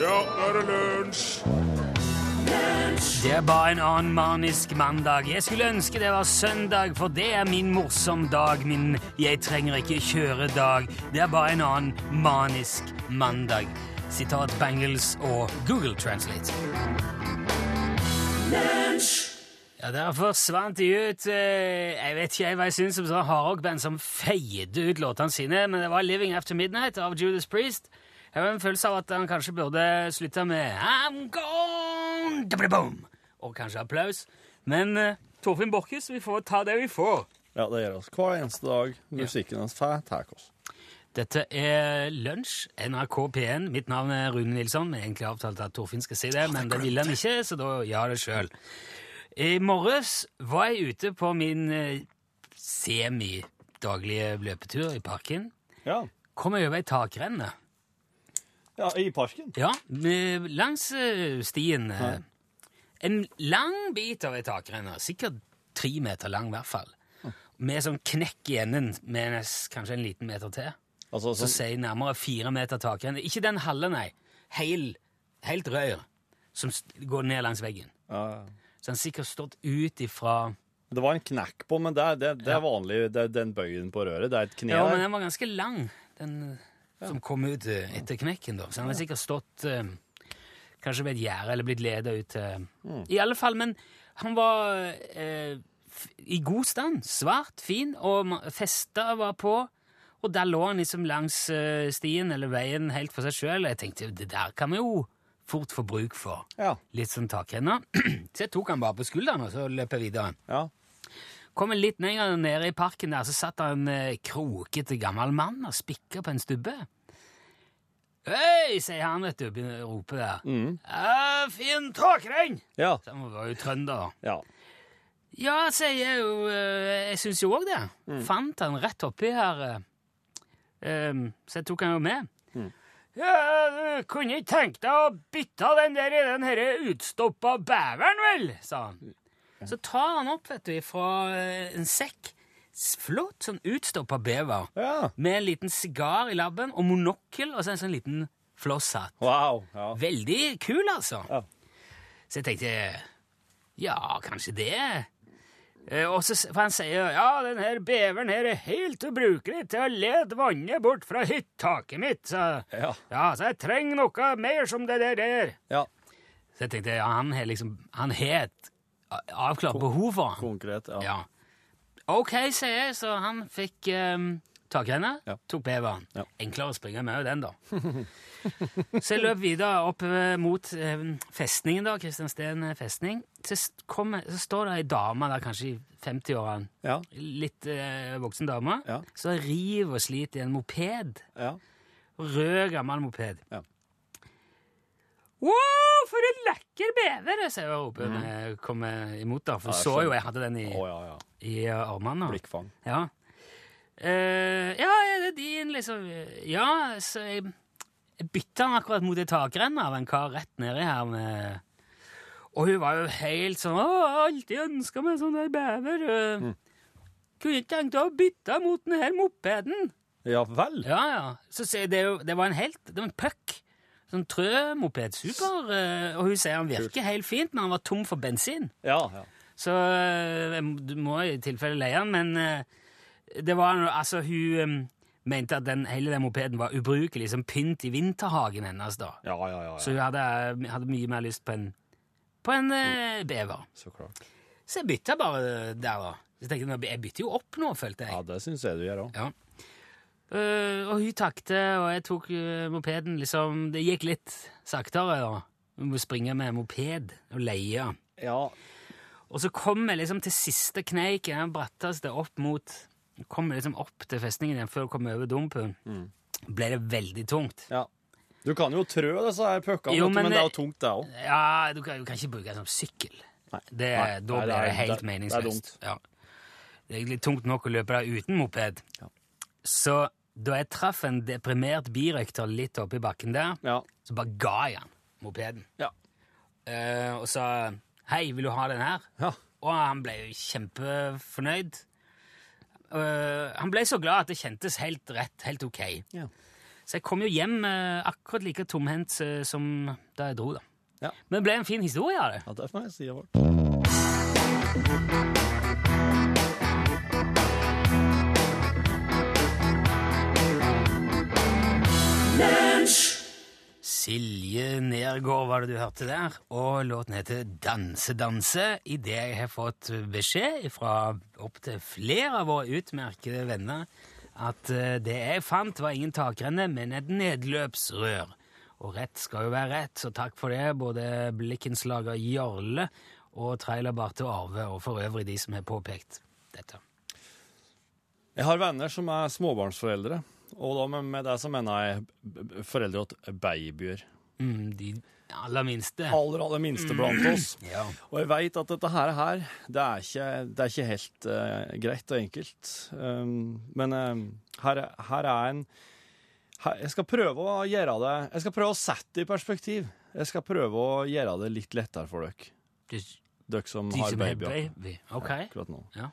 Ja, nå er det lunsj! Det er bare en annen manisk mandag. Jeg skulle ønske det var søndag, for det er min morsom dag, min jeg trenger ikke kjøre-dag. Det er bare en annen manisk mandag. Sitat Bangles og Google Translate. Ja, Der forsvant de ut eh, Jeg vet ikke hva jeg syns om sånne hardrockband som feide ut låtene sine, men det var Living After Midnight av Judas Priest. Jeg har en følelse av at han kanskje burde slutta med I'm gone, da-ba-da-boom, og kanskje applaus. Men uh, Torfinn Borchhus, vi får ta det vi får. Ja, det gjør oss hver eneste dag. Musikken hans får tar oss. Dette er Lunsj, NRK P1. Mitt navn er Rune Nilsson. Jeg har egentlig avtalt at Torfinn skal si det, men det ville han ikke, så da gjør det sjøl. I morges var jeg ute på min eh, semidaglige løpetur i parken. Ja. Kom jeg over ei takrenne. Ja, i parken. Ja, langs eh, stien. Ja. En lang bit av ei takrenne, sikkert tre meter lang i hvert fall. Med sånn knekk i enden, med en, kanskje en liten meter til. Altså, Så sånn, sier nærmere fire meter takrenne. Ikke den halve, nei. Heil, helt rør, som går ned langs veggen. ja. Så den har sikkert stått ut ifra Det var en knekk på, men det det, det er vanlig. Det er den bøyen på røret. Det er et kne Ja, men den var ganske lang, den som kom ut eh, etter knekken, da. Så han har sikkert stått eh, kanskje ved et gjerde eller blitt leda ut til I alle fall, men han var eh, i god stand. Svart, fin, og festa var på. Og der lå han liksom langs eh, stien eller veien helt for seg sjøl. Jeg tenkte det der kan vi jo fort få bruk for. Ja. Litt sånn takrenner. Så jeg tok han bare på skulderen, og så løp jeg videre. ja. Kom litt lenger nede i parken der, så satt der en eh, krokete gammel mann og spikka på en stubbe. Hei, sier han, vet du, begynner å rope der. «Ja, fin takrenn! Ja. Så Han var jo trønder. ja. Ja, sier jeg jo, eh, jeg syns jo òg det. Fant han rett oppi her. eh, em, så jeg tok han jo med. Ja, du kunne ikke tenkt deg å bytte den der i den herre utstoppa beveren, vel? sa han. Så tar han opp, vet du, fra eh, en sekk. Flott, sånn utstoppa bever. Ja. Med en liten sigar i labben og monokkel og så en sånn liten flosshatt. Wow. Ja. Veldig kul, altså. Ja. Så jeg tenkte ja, kanskje det. Eh, Og så, for han sier ja, den her beveren her er helt ubrukelig til å lede vannet bort fra hyttaket mitt. Så, Ja. ja, så jeg trenger noe mer som det der der. ja. Så jeg tenkte ja, han har liksom Han har et avklart behov for han. Konkret. Ja. Ja. OK, sier jeg, så han fikk um, henne, Ja. tok beveren. Ja. Enklere å springe med den, da. så jeg løp videre opp eh, mot eh, festningen, da, Kristiansten festning. Så, kommer- så står det ei dame der, kanskje i 50-årene, Ja. litt eh, voksen dame, Ja. som river og sliter i en moped. ja. Rød, gammel moped. Ja. Wow, for en lekker bever! sier jeg håper jeg kommer imot. da, For. Ja, så jo jeg hadde den i, oh, ja, ja. i uh, armene. Blikkfang. Ja. Uh, ja, er det din, liksom? Ja, så jeg, jeg bytta den akkurat mot ei takrenne av en kar rett nedi her med Og hun var jo helt sånn 'Å, jeg alltid ønska meg sånn ei bever.' Mm. Kunne ikke tenkt å bytte mot den her mopeden. Ja vel. Ja, ja. Så sier det, er det var en helt Det var en puck. Sånn trømoped. Super. eh, og hun sier han virker helt fint, men han var tom for bensin. Ja, ja. Så eh, du må i tilfelle leie den, men eh, det var noe, altså hun mente at den, hele den mopeden var ubrukelig som pynt i vinterhagen hennes da. Ja, ja, ja. Så hun hadde, hadde mye mer lyst på en, på en mm. bever. Så klart. Så jeg bytta bare der da. Så jeg tenkte, jeg bytter jo opp nå, følte jeg. Ja, det syns jeg du gjør òg. Eh, og hun takte, og jeg tok uh, mopeden liksom Det gikk litt saktere, da. Du må springe med moped og leie. Ja. Og så kom jeg liksom til siste kneiken, den bratteste opp mot Kom liksom opp til festningen igjen før jeg kom over dumpen. Ble det veldig tungt. ja. Du kan jo trø disse her puckene, men men det er jo tungt, det òg. Ja, du kan, du kan ikke bruke det som sykkel. Nei. Det, Nei, da blir det det helt meningsløst. det er dumt. Ja. Det er egentlig tungt nok å løpe der uten moped. Ja. Så da jeg traff en deprimert birøkter litt oppe i bakken der, Ja. så bare ga jeg han mopeden. Ja. Eh, og sa 'Hei, vil du ha den her?' Ja. Og han ble jo kjempefornøyd. Eh, han ble så glad at det kjentes helt rett, helt ok. Ja. Så jeg kom jo hjem eh, akkurat like tomhendt eh, som da jeg dro, da. Ja. Men det ble en fin historie av det. Ja, det får jeg si. Silje Nergård var det du hørte der, og låten heter Danse, danse, idet jeg har fått beskjed fra opptil flere av våre utmerkede venner at eh, det jeg fant, var ingen takrenne, men et nedløpsrør. Og rett skal jo være rett, så takk for det, både blikkenslager Jarle og trailerbarte Arve, og for øvrig de som har påpekt dette. Jeg har venner som er småbarnsforeldre, og da med, med det så mener jeg foreldre til babyer. Mm, de aller minste. Aller, aller minste blant oss. Ja. Og jeg veit at dette her, her det, er ikke, det er ikke helt uh, greit og enkelt. Um, men um, her, er- her er en her, Jeg skal prøve å gjøre det Jeg skal prøve å sette det i perspektiv. Jeg skal prøve å gjøre det litt lettere for dere. De, Dere som de har som babyer. baby. Ok. Akkurat nå. Ja.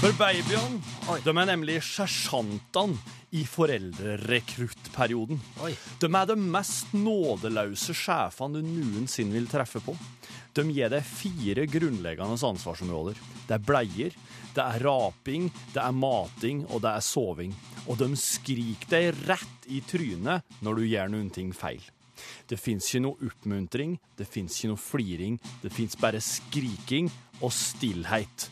For babyene de er nemlig sersjantene i foreldrerekruttperioden. De er de mest nådeløse sjefene du noensinne vil treffe på. De gir deg fire grunnleggende ansvarsområder. Det er bleier, det er raping, det er mating, og det er soving. Og de skriker deg rett i trynet når du gjør noen ting feil. Det fins ikke noe oppmuntring, det fins ikke noe fliring, det fins bare skriking og stillhet.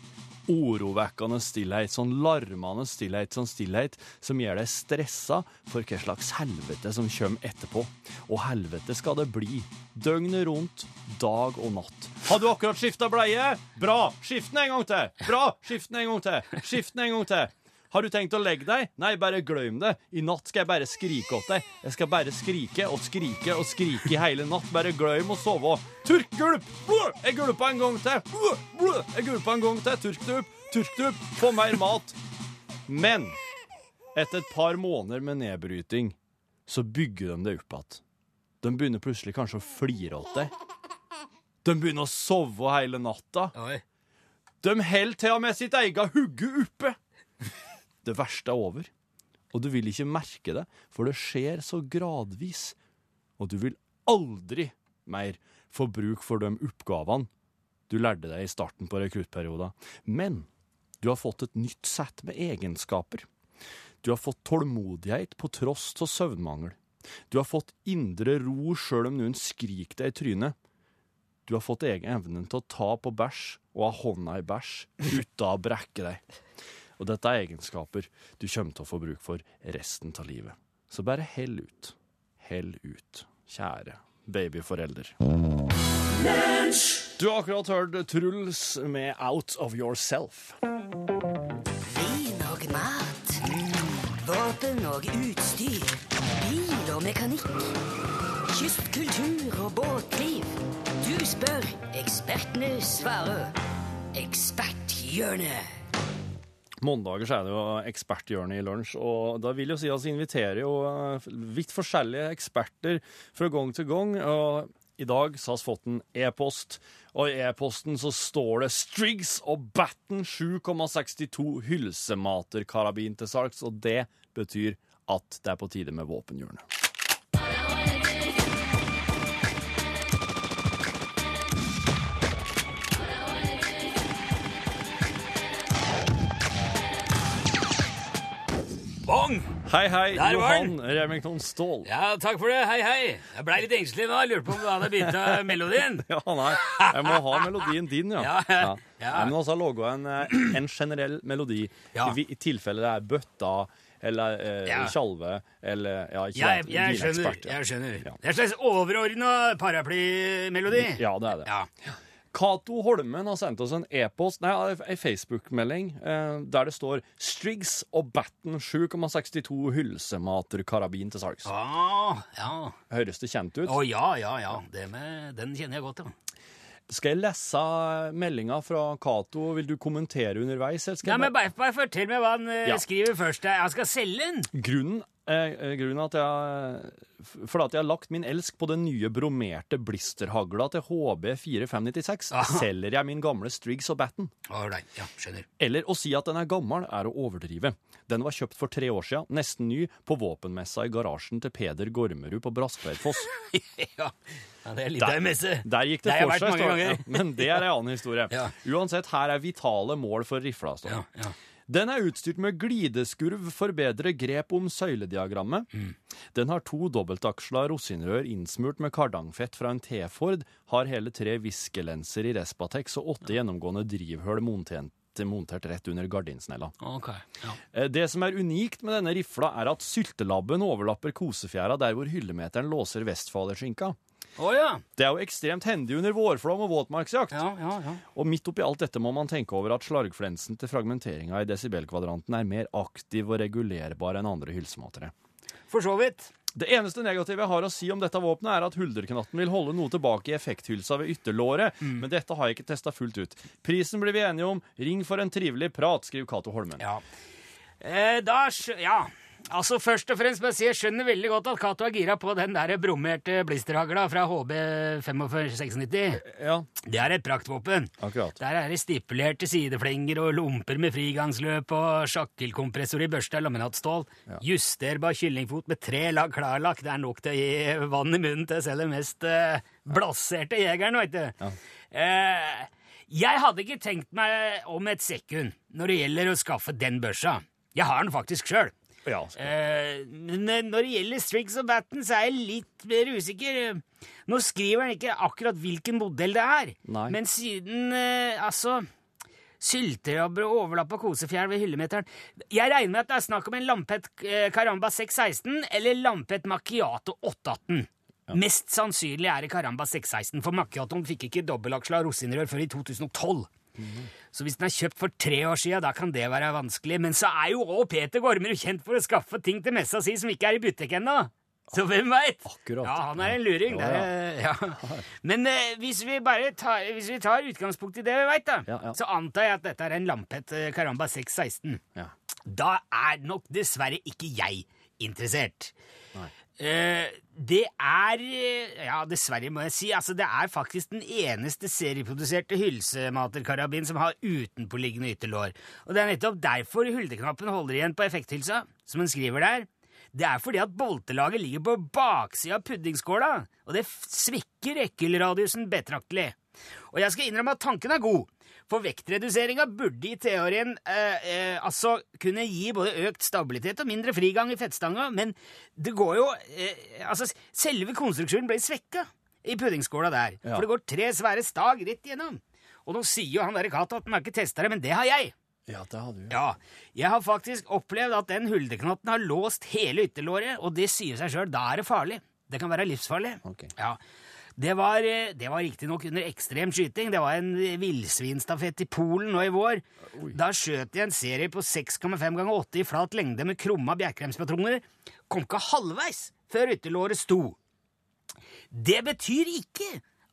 Orovekkende stillhet, sånn larmende stillhet, sånn stillhet som gjør deg stressa for hva slags helvete som kommer etterpå. Og helvete skal det bli. Døgnet rundt, dag og natt. Har du akkurat skifta bleie? Bra! Skift den en gang til! Bra! Skift den en gang til! Skift den en gang til! Har du tenkt å legge deg? Nei, bare glem det. I natt skal jeg bare skrike åt deg. Jeg skal bare skrike og skrike og skrike i hele natt. Bare glem å sove. Turkgulp! Jeg gulpa en gang til. Jeg gulpa en gang til. Turkdupp! Turkdupp! Få mer mat. Men etter et par måneder med nedbryting, så bygger de det opp igjen. De begynner plutselig kanskje å flire åt deg. De begynner å sove hele natta. Oi. De holder til og med sitt eget hugge oppe. Det verste er over, og du vil ikke merke det, for det skjer så gradvis. Og du vil aldri mer få bruk for de oppgavene du lærte deg i starten på rekruttperioden. Men du har fått et nytt sett med egenskaper. Du har fått tålmodighet på tross av søvnmangel. Du har fått indre ro sjøl om noen skriker deg i trynet. Du har fått egen evnen til å ta på bæsj og ha hånda i bæsj uten å brekke deg. Og dette er egenskaper du kommer til å få bruk for resten av livet. Så bare hell ut. Hell ut, kjære babyforelder. Du har akkurat hørt Truls med Out of Yourself. Vin og mat. Våpen og utstyr. Bil og mekanikk. Kystkultur og båtliv. Du spør, ekspertene svarer. Eksperthjørnet. Mandager er det jo eksperthjørnet i lunsj, og da vil jo si at vi inviterer jo eh, vidt forskjellige eksperter fra gang til gang. og i dag så har vi fått en e-post, og i e-posten så står det Striggs og Batten 7,62 hylsematerkarabin til salgs, og det betyr at det er på tide med våpenhjørnet. Bong! Hei, hei, Der Johan Remington Ståhl. Ja, takk for det. Hei, hei. Jeg blei litt engstelig nå. Jeg lurte på om du hadde begynt av melodien. Ja, nei, jeg må ha melodien din, ja. Ja, ja. Men også har laga en, eh, en generell melodi, Ja. i, i tilfelle det er bøtta eller eh, Ja. eller ja, ikke Jeg, jeg skjønner. jeg skjønner. Ja. Det er en slags overordna paraplymelodi. Ja, det er det. Ja. Cato Holmen har sendt oss en e-post, nei, en Facebook-melding eh, der det står Striggs og Batten 7,62 hylsematerkarabin til salgs. Ah, ja. Høres det kjent ut? Å ja, ja, ja. Det med, den kjenner jeg godt, ja. Skal jeg lese meldinga fra Cato? Vil du kommentere underveis? Jeg men bare, bare fortell meg hva han eh, Ja. skriver først. Jeg skal selge den. Grunnen Eh, eh, grunnen at jeg For at jeg har lagt min elsk på den nye bromerte blisterhagla til HB4596, selger jeg min gamle Striggs og Batten. Ja, skjønner. Eller å si at den er gammel, er å overdrive. Den var kjøpt for tre år siden, nesten ny, på våpenmessa i garasjen til Peder Gormerud på Braskveidfoss. ja. ja, det er litt der, messe. Der gikk det Det for seg. Ja, men det er en annen historie. Ja. Uansett, her er vitale mål for rifla. står det. Ja, ja. Den er utstyrt med glideskurv for bedre grep om søylediagrammet. Mm. Den har to dobbeltaksla rosinrør innsmurt med kardangfett fra en T-Ford, har hele tre viskelenser i Respatex og åtte gjennomgående drivhull montert, montert rett under gardinsnella. Okay, ja. Eh, Det som er unikt med denne rifla, er at syltelabben overlapper kosefjæra der hvor hyllemeteren låser westfalerskinka. Å ja. Det er jo ekstremt hendig under vårflom og våtmarksjakt. Ja, ja, ja. Og midt oppi alt dette må man tenke over at slargflensen til fragmenteringa i desibelkvadranten er mer aktiv og regulerbar enn andre hylsematere. For så vidt. Det eneste negative jeg har å si om dette våpenet, er at hulderknatten vil holde noe tilbake i effekthylsa ved ytterlåret, men dette har jeg ikke testa fullt ut. Prisen blir vi enige om. Ring for en trivelig prat, skriver Cato Holmen. Ja. Eh, da. Ja. Altså, først og fremst må jeg si jeg skjønner veldig godt at Cato er gira på den der brommerte blisterhagla fra HB 4596. Ja, Det er et praktvåpen. akkurat. Der er det stipulerte sideflenger og lomper med frigangsløp og sjakkelkompressor i børsta Ja. Justerbar kyllingfot med tre lag klarlakk. Det er nok til å gi vann i munnen til selv den mest eh, blaserte jegeren, veit du. Eh, jeg hadde ikke tenkt meg om et sekund når det gjelder å skaffe den børsa. Jeg har den faktisk sjøl. Ja, Eh, men eh, når det gjelder Strix og Batten, så er jeg litt mer usikker. Nå skriver han ikke akkurat hvilken modell det er, Nei. men siden eh, altså Sylterabber og overlappa kosefjær ved hyllemeteren Jeg regner med at det er snakk om en Lampet Caramba 616 eller Lampet Macchiato 818. Mest sannsynlig er det Caramba 616, for Macchiatoen fikk ikke dobbelaksla rosinrør før i 2012. Så hvis den er kjøpt for tre år siden, da kan det være vanskelig. Men så er jo òg Peter Gormerud kjent for å skaffe ting til messa si som ikke er i butikk ennå. Så hvem veit? Akkurat. Ja, han er en luring. Ja, er- ja. Men eh, hvis vi bare tar, hvis vi tar utgangspunkt i det vi veit, da, Ja, ja. så antar jeg at dette er en Lampet eh, Caramba 616. Ja. Da er nok dessverre ikke jeg interessert. Eh, det er eh, Ja, dessverre, må jeg si. Altså, det er faktisk den eneste serieproduserte hylsematerkarabin som har utenpåliggende ytterlår. Og det er nettopp derfor huldeknappen holder igjen på effekthylsa, som hun skriver der. Det er fordi at boltelaget ligger på baksida av puddingskåla, og det svikker ekkelradiusen betraktelig. Og jeg skal innrømme at tanken er god, for vektreduseringa burde i teorien eh, eh, altså kunne gi både økt stabilitet og mindre frigang i fettstanga, men det går jo eh, Altså, selve konstruksjonen ble svekka i puddingskåla der, Ja. for det går tre svære stag rett igjennom. Og nå sier jo han der Cato at han har ikke testa det, men det har jeg. ja, det har du. Ja, jeg har faktisk opplevd at den huldeknotten har låst hele ytterlåret, og det sier seg sjøl, da er det farlig. Det kan være livsfarlig. Ok. Ja. Det var, eh, det var riktignok under ekstrem skyting. Det var en villsvinstafett i Polen nå i vår. Da skjøt jeg en serie på 6,5 ganger 8 i flat lengde med krumma bjerkremspatroner. Kom ikke halvveis før ytterlåret sto. Det betyr ikke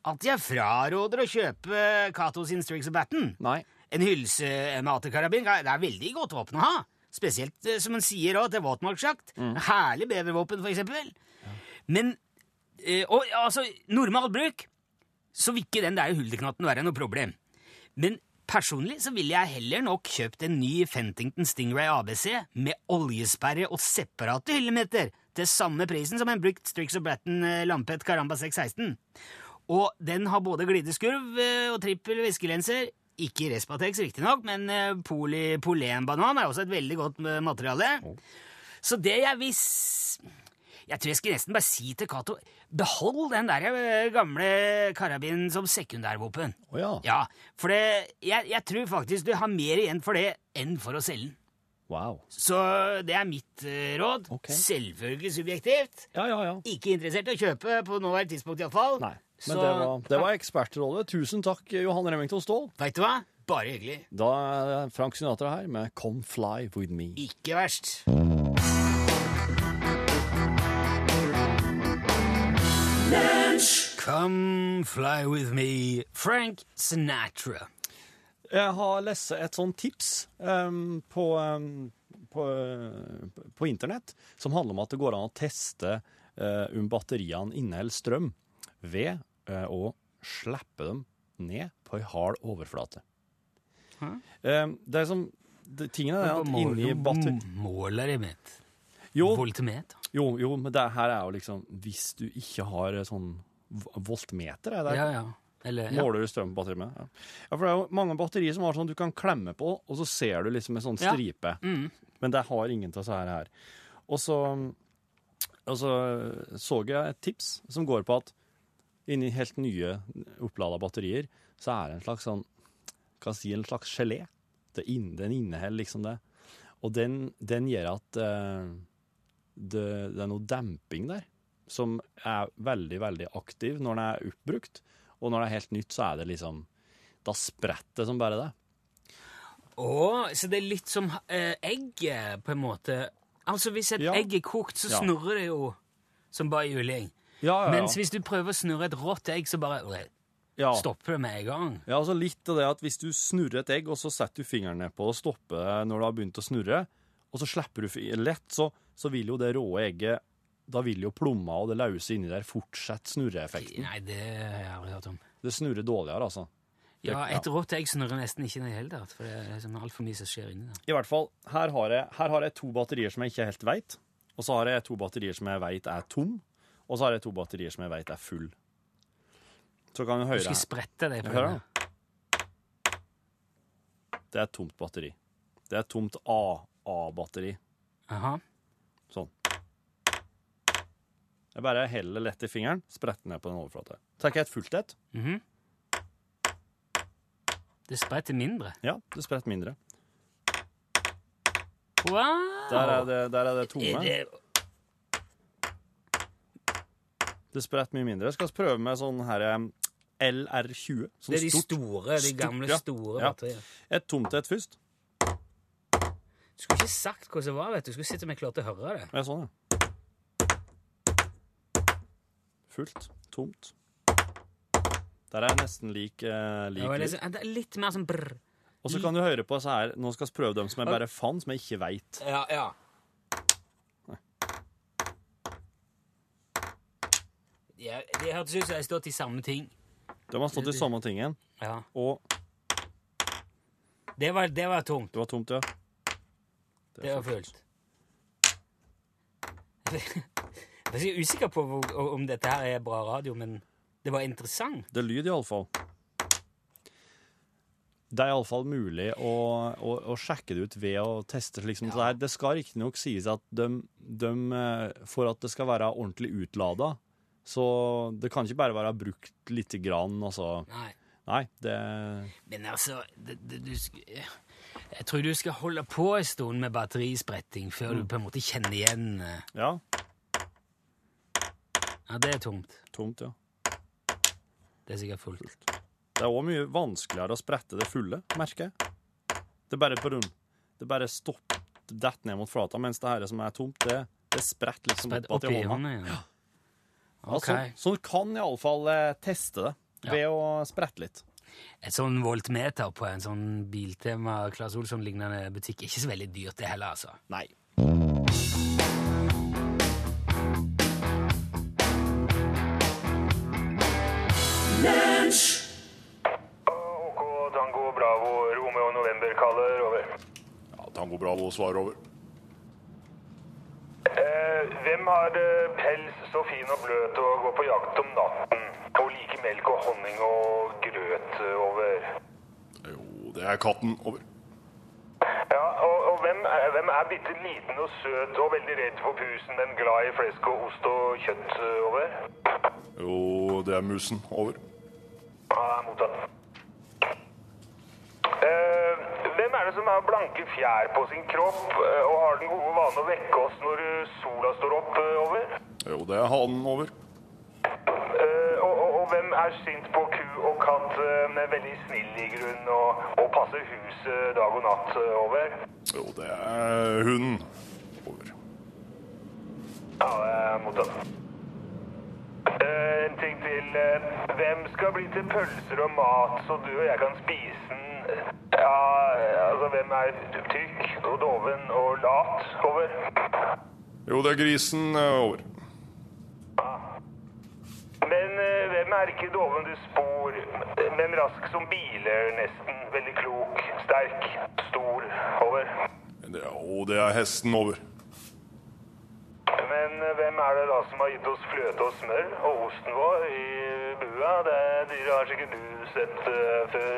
at jeg fraråder å kjøpe Cato sin Strix og Batten. Nei. En hylsematerkarabin det er veldig godt våpen å ha. Spesielt eh, som en sier òg, til våtmarksjakt. Herlig bevervåpen, for eksempel. Men eh, Og altså, normal bruk, så vil ikke den der huldeknatten være noe problem. Men personlig så ville jeg heller nok kjøpt en ny Fentington Stingray ABC med oljesperre og separate hyllemeter til samme prisen som en brukt Strix og Bratton eh, Lampet Caramba 616. Og den har både glideskurv eh, og trippel viskelenser. Ikke Respatex, riktignok, men eh, polypolenbanan er også et veldig godt materiale. Så det jeg vil s- Jeg tror jeg skal nesten bare si til Cato behold den der eh, gamle karabinen som sekundærvåpen. Oh, ja. Ja, for det, jeg, jeg tror faktisk du har mer igjen for det enn for å selge den. Wow. Så det er mitt uh, råd. Okay. Selvfølgelig subjektivt. Ja, ja, ja. Ikke interessert i å kjøpe på nåværende tidspunkt, iallfall. Men Så, det var, det var ekspertrådet. Tusen takk, Johan Remington Ståhl. Veit du hva? Bare hyggelig. Da er Frank Sinatra her med Come Fly With Me. Ikke verst. Come fly with me, Frank Sinatra. Jeg har lest et sånt tips um, på, um, på, på internett som handler om at det går an å teste uh, om batteriene inneholder strøm ved uh, å slippe dem ned på ei hard overflate. Hæ? Eh, det er som det, Tingene er at inni batteri... Måler mitt. Jo, voltmeter? jo, jo, men det her er jo liksom Hvis du ikke har sånn voltmeter, er det Ja, ja. Eller, ja. Måler du strøm på batteriet med? Ja. ja, for det er jo mange batterier som har sånn du kan klemme på, og så ser du liksom en sånn stripe. Mm. Men det har ingen av disse her. Og så, og så så jeg et tips som går på at inni helt nye opplada batterier, så er det en slags sånn Hva si, en slags gelé. Den inneholder liksom det. Og den, den gjør at eh, det, det er noe demping der som er veldig, veldig aktiv når den er oppbrukt. Og når det er helt nytt, så er det liksom Da spretter det som bare det. Å, så det er litt som eh, egg, på en måte. Altså, hvis et Ja. egg er kokt, så snurrer det jo som bare juling. Ja, ja. Mens hvis du prøver å snurre et rått egg, så bare øh, ja. stopper det med en gang. Ja, altså litt av det at hvis du snurrer et egg, og så setter du fingeren ned på og stopper det når det har begynt å snurre, og så slipper du lett, så, så vil jo det rå egget Da vil jo plomma og det løse inni der fortsette snurreeffekten. Nei, det har jeg aldri hørt om. Det snurrer dårligere, altså. Ja, et rått egg snurrer nesten ikke i det hele tatt, for det er sånn altfor mye som skjer inni der. I hvert fall, her har jeg, her har jeg to batterier som jeg ikke helt veit. Og så har jeg to batterier som jeg veit er tom. Og så har jeg to batterier som jeg veit er full. Så kan du Du høre skal sprette det på Hør det. Det er et tomt batteri. Det er et tomt AA-batteri. Aha. Sånn. Jeg bare heller lett i fingeren, spretter ned på den overflata. Tar jeg et fullt et? Mhm. Det spretter mindre. Ja, det spretter mindre. Wow! Der er det, der er det Er tomme. det Det spretter mye mindre. Jeg skal prøve med sånn her LR20. Sånn Det er de stort. store, de Stort, gamle ja. store Ja. Et tomt et først. Du skulle ikke sagt hvordan det var, vet du. Du skulle sett om jeg klarte å høre det. Ja, sånn, ja. Fullt. Tomt. Der er nesten lik, eh, lik lyd. litt mer sånn brr. Og så kan du høre på så her Nå skal vi prøve dem som jeg bare fant, som jeg ikke veit. Ja, ja. Ja, det hørtes ut som de har stått i samme ting. De har stått i samme tingen, Ja. og Det var, det var tomt. det var tomt, ja. Det er fullt. Jeg er usikker på om dette her er bra radio, men det var interessant. Det er lyd, iallfall. Det er iallfall mulig å, å, å sjekke det ut ved å teste slik som det her. Det skal riktignok sies at de, de, eh, for at det skal være ordentlig utlada, så det kan ikke bare være brukt lite grann, altså. Nei. Nei, det Men altså det, det, du, Jeg tror du skal holde på en stund med batterispretting før du på en måte kjenner igjen eh, Ja, Ja, det er tomt. tomt, ja. Det er sikkert fullt. Det er òg mye vanskeligere å sprette det fulle, merker jeg. Det er bare på rund. Det er bare stopp, detter ned mot flata, mens det her som er tomt, det, det spretter liksom Spredd opp i hånda. Ja, Ok. så, så du kan iallfall eh, teste det Ja. ved å sprette litt. Et sånn voltmeter på en sånn Biltema Claes Olsson-lignende butikk er ikke så veldig dyrt, det heller, altså. Nei. OK Tango Bravo Romeo November kaller over. Ja, Tango Bravo svarer over. Eh, hvem har det pels så fin og bløt og går på jakt om natten? Og like melk og honning og grøt eh, over. Jo, det er katten. Over. Ja, og, og hvem, er, hvem er bitte liten og søt og veldig redd for pusen, men glad i flesk og ost og kjøtt eh, over? Jo, det er musen. Over. Ja, mottatt. Eh, hvem er det som har blanke fjær på sin kropp eh, og har den gode vanen å vekke oss når eh, sola står opp eh, over? Jo, det er hanen. Over. Eh, og, hvem er sint på ku og katt, med men veldig snill i grunn og, og passer huset dag og natt eh, over? Jo, det er hunden. Over. Ja, det mottatt. Eh, en ting til. eh, hvem skal bli til pølser og mat så du og jeg kan spise den? Ja, altså hvem er tykk og doven og lat? Over. Jo, det er grisen. eh, Over. Men eh, hvem er ikke dovende spor, men rask som biler nesten? Veldig klok, sterk, stor. Over. Det, jo, det er hesten. Over. Men eh, hvem er det da som har gitt oss fløte og smør og osten vår i bua? Det dyret har sikkert du sett uh, før,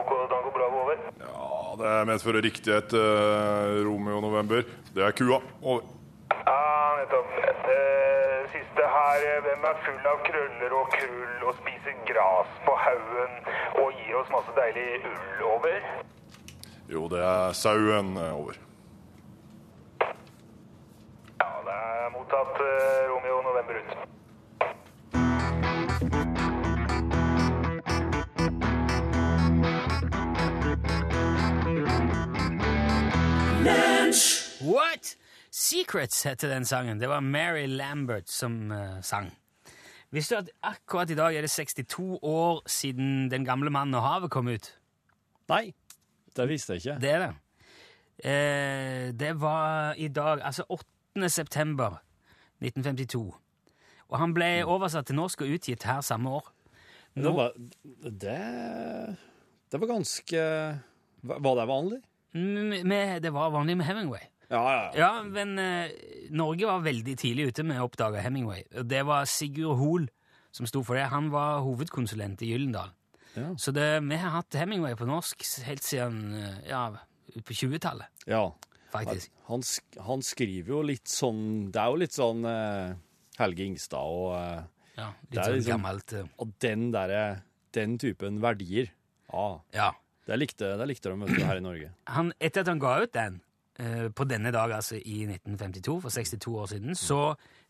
HK Tango Bravo. Over. Ja, det medfører riktighet, uh, Romeo November. Det er kua. Over. Ja, nettopp. Eh, her. eh, Hvem er full av krøller og krull og spiser gras på haugen og gir oss masse deilig ull? Over. Jo, det er sauen. eh, Over. Ja, det er mottatt eh, Romeo November ut. What? Secrets heter den sangen. Det var Mary Lambert som uh, sang. Visste du at akkurat i dag er det 62 år siden Den gamle mannen og havet kom ut? Nei, det visste jeg ikke. Det er det. Eh, det var i dag, altså 8. september 1952. Og han ble oversatt til norsk og utgitt her samme år. Det var, det, det var ganske Var det vanlig? Med, det var vanlig med Hemingway. Ja, ja. Ja, men eh, Norge var veldig tidlig ute med å oppdage Hemingway. Og det var Sigurd Hoel som sto for det. Han var hovedkonsulent i Gyllendal. Ja. Så det, vi har hatt Hemingway på norsk helt siden eh, ja, på 20-tallet, ja. faktisk. Han, han skriver jo litt sånn Det er jo litt sånn eh, Helge Ingstad og, eh, Ja, litt sånn liksom- gammelt eh, og den derre Den typen verdier. Ah, Ja. det likte, det likte de her i Norge. Han, etter at han ga ut den, eh, på denne dag, altså i 1952, for 62 år siden, så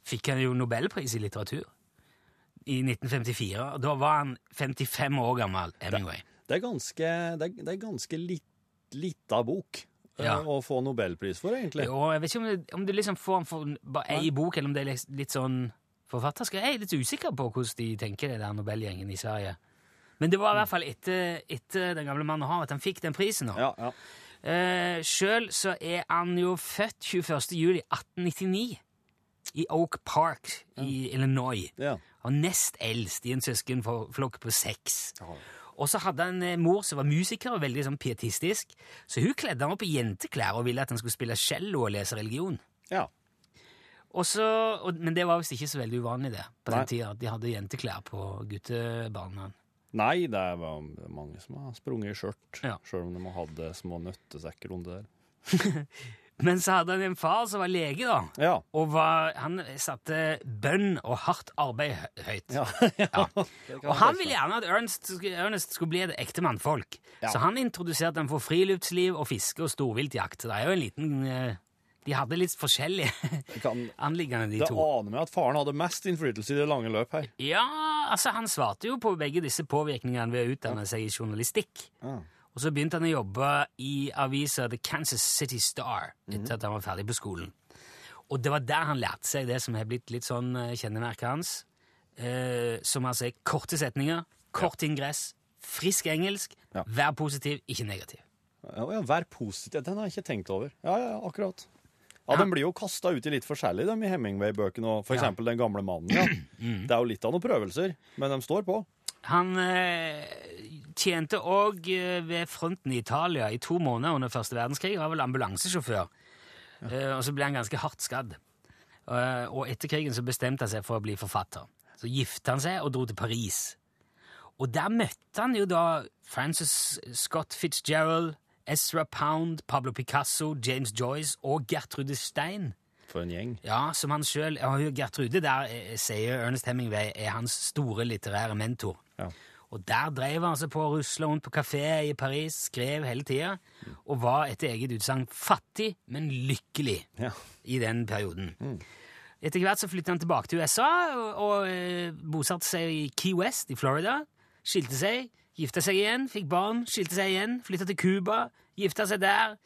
fikk han jo Nobelpris i litteratur. I 1954. og Da var han 55 år gammel, Hemingway. Det er ganske, det er, det er ganske litt, lita bok eh, Ja. å få nobelpris for, egentlig. Jo, jeg vet ikke om, det, om du liksom får den for bare ei bok, eller om det er litt, sånn forfatterskap. Jeg er litt usikker på hvordan de tenker, det der Nobelgjengen i Sverige. Men det var i hvert fall etter, etter Den gamle mannen har at han fikk den prisen. nå. Ja, ja. Eh, Sjøl så er han jo født 21. juli 1899 i Oak Park i Illinois. ja. Og nest eldst i en søskenflokk på seks. Og så hadde han en mor som var musiker og veldig sånn pietistisk, så hun kledde han opp i jenteklær og ville at han skulle spille cello og lese religion. ja. Og så, og, men det var visst ikke så veldig uvanlig det på den tida, at de hadde jenteklær på guttebarna. Nei, det er var mange som har sprunget i skjørt, Ja. sjøl om de har hatt små nøttesekker under der. Men så hadde han en far som var lege, da. Ja. Og var, han satte bønn og hardt arbeid høyt. Ja. Ja. Og han ville gjerne at Ernest, skulle- Ernest skulle bli et ekte mannfolk. Så han introduserte ham for friluftsliv og fiske og storviltjakt. Det er jo en liten eh, De hadde litt forskjellige anliggende, de det to. aner meg at faren hadde mest innflytelse i det lange løp her. Ja, altså Han svarte jo på begge disse påvirkningene ved å utdanne seg i journalistikk. Og så begynte han å jobbe i avisa The Kansas City Star etter at han var ferdig på skolen. Og det var der han lærte seg det som har blitt litt sånn eh, kjennemerket hans. Eh, som altså er korte setninger, kort ingress, frisk engelsk, Ja. vær positiv, ikke negativ. Ja, ja, Vær positiv. Den har jeg ikke tenkt over. Ja, ja, akkurat. Ja, De blir jo kasta ut i litt forskjellig, de i Hemingway-bøkene. og For Ja. Den gamle mannen. Ja. Det er jo litt av noen prøvelser, men de står på. Han eh, tjente òg eh, ved fronten i Italia i to måneder under første verdenskrig. Han var vel ambulansesjåfør. Eh, og så ble han ganske hardt skadd. Eh, og etter krigen så bestemte han seg for å bli forfatter. Så gifta han seg og dro til Paris. Og der møtte han jo da Francis Scott Fitzgerald, Ezra Pound, Pablo Picasso, James Joyce og Gertrude Stein. For en gjeng. Ja, som han sjøl Gertrude der eh, sier Ernest Hemingway er hans store litterære mentor. Ja. Og der drev han seg på å rusle rundt på kafé i Paris, skrev hele tida, og var etter eget utsagn fattig, men lykkelig Ja. i den perioden. Etter hvert så flyttet han tilbake til USA og, og eh, bosatte seg i Key West i Florida. Skilte seg, gifta seg igjen, fikk barn, skilte seg igjen, flytta til Cuba, gifta seg der,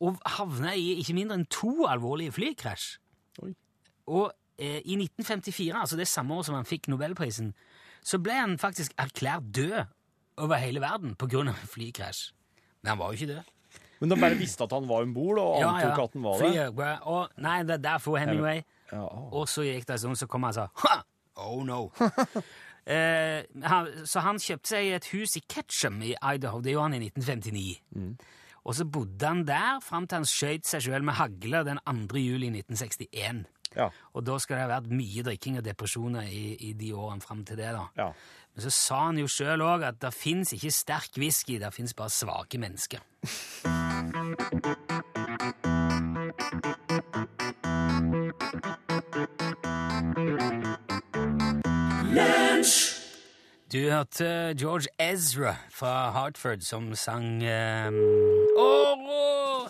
og havna i ikke mindre enn to alvorlige flykrasj. Og eh, i 1954, altså det samme år som han fikk Nobelprisen, så ble han faktisk erklært død over hele verden av en flykrasj. Men han var jo ikke død. Men de bare visste at han var om bord, og antok at han var det? ja, og, nei, det er derfor Hemingway. Ja. Og så gikk det stund, så kom han og sa ha! Oh no. eh, han, så han kjøpte seg et hus i Ketchum i Idaho. Det gjorde han i 1959. Og så bodde han der fram til han skjøt seg sjøl med hagle den 2. juli 1961. Ja. Og da skal det ha vært mye drikking og depresjoner i, i de årene fram til det. da. ja. Men så sa han jo sjøl òg at det fins ikke sterk whisky, det fins bare svake mennesker. Du hørte George Ezra fra Hartford som sang um, Årå!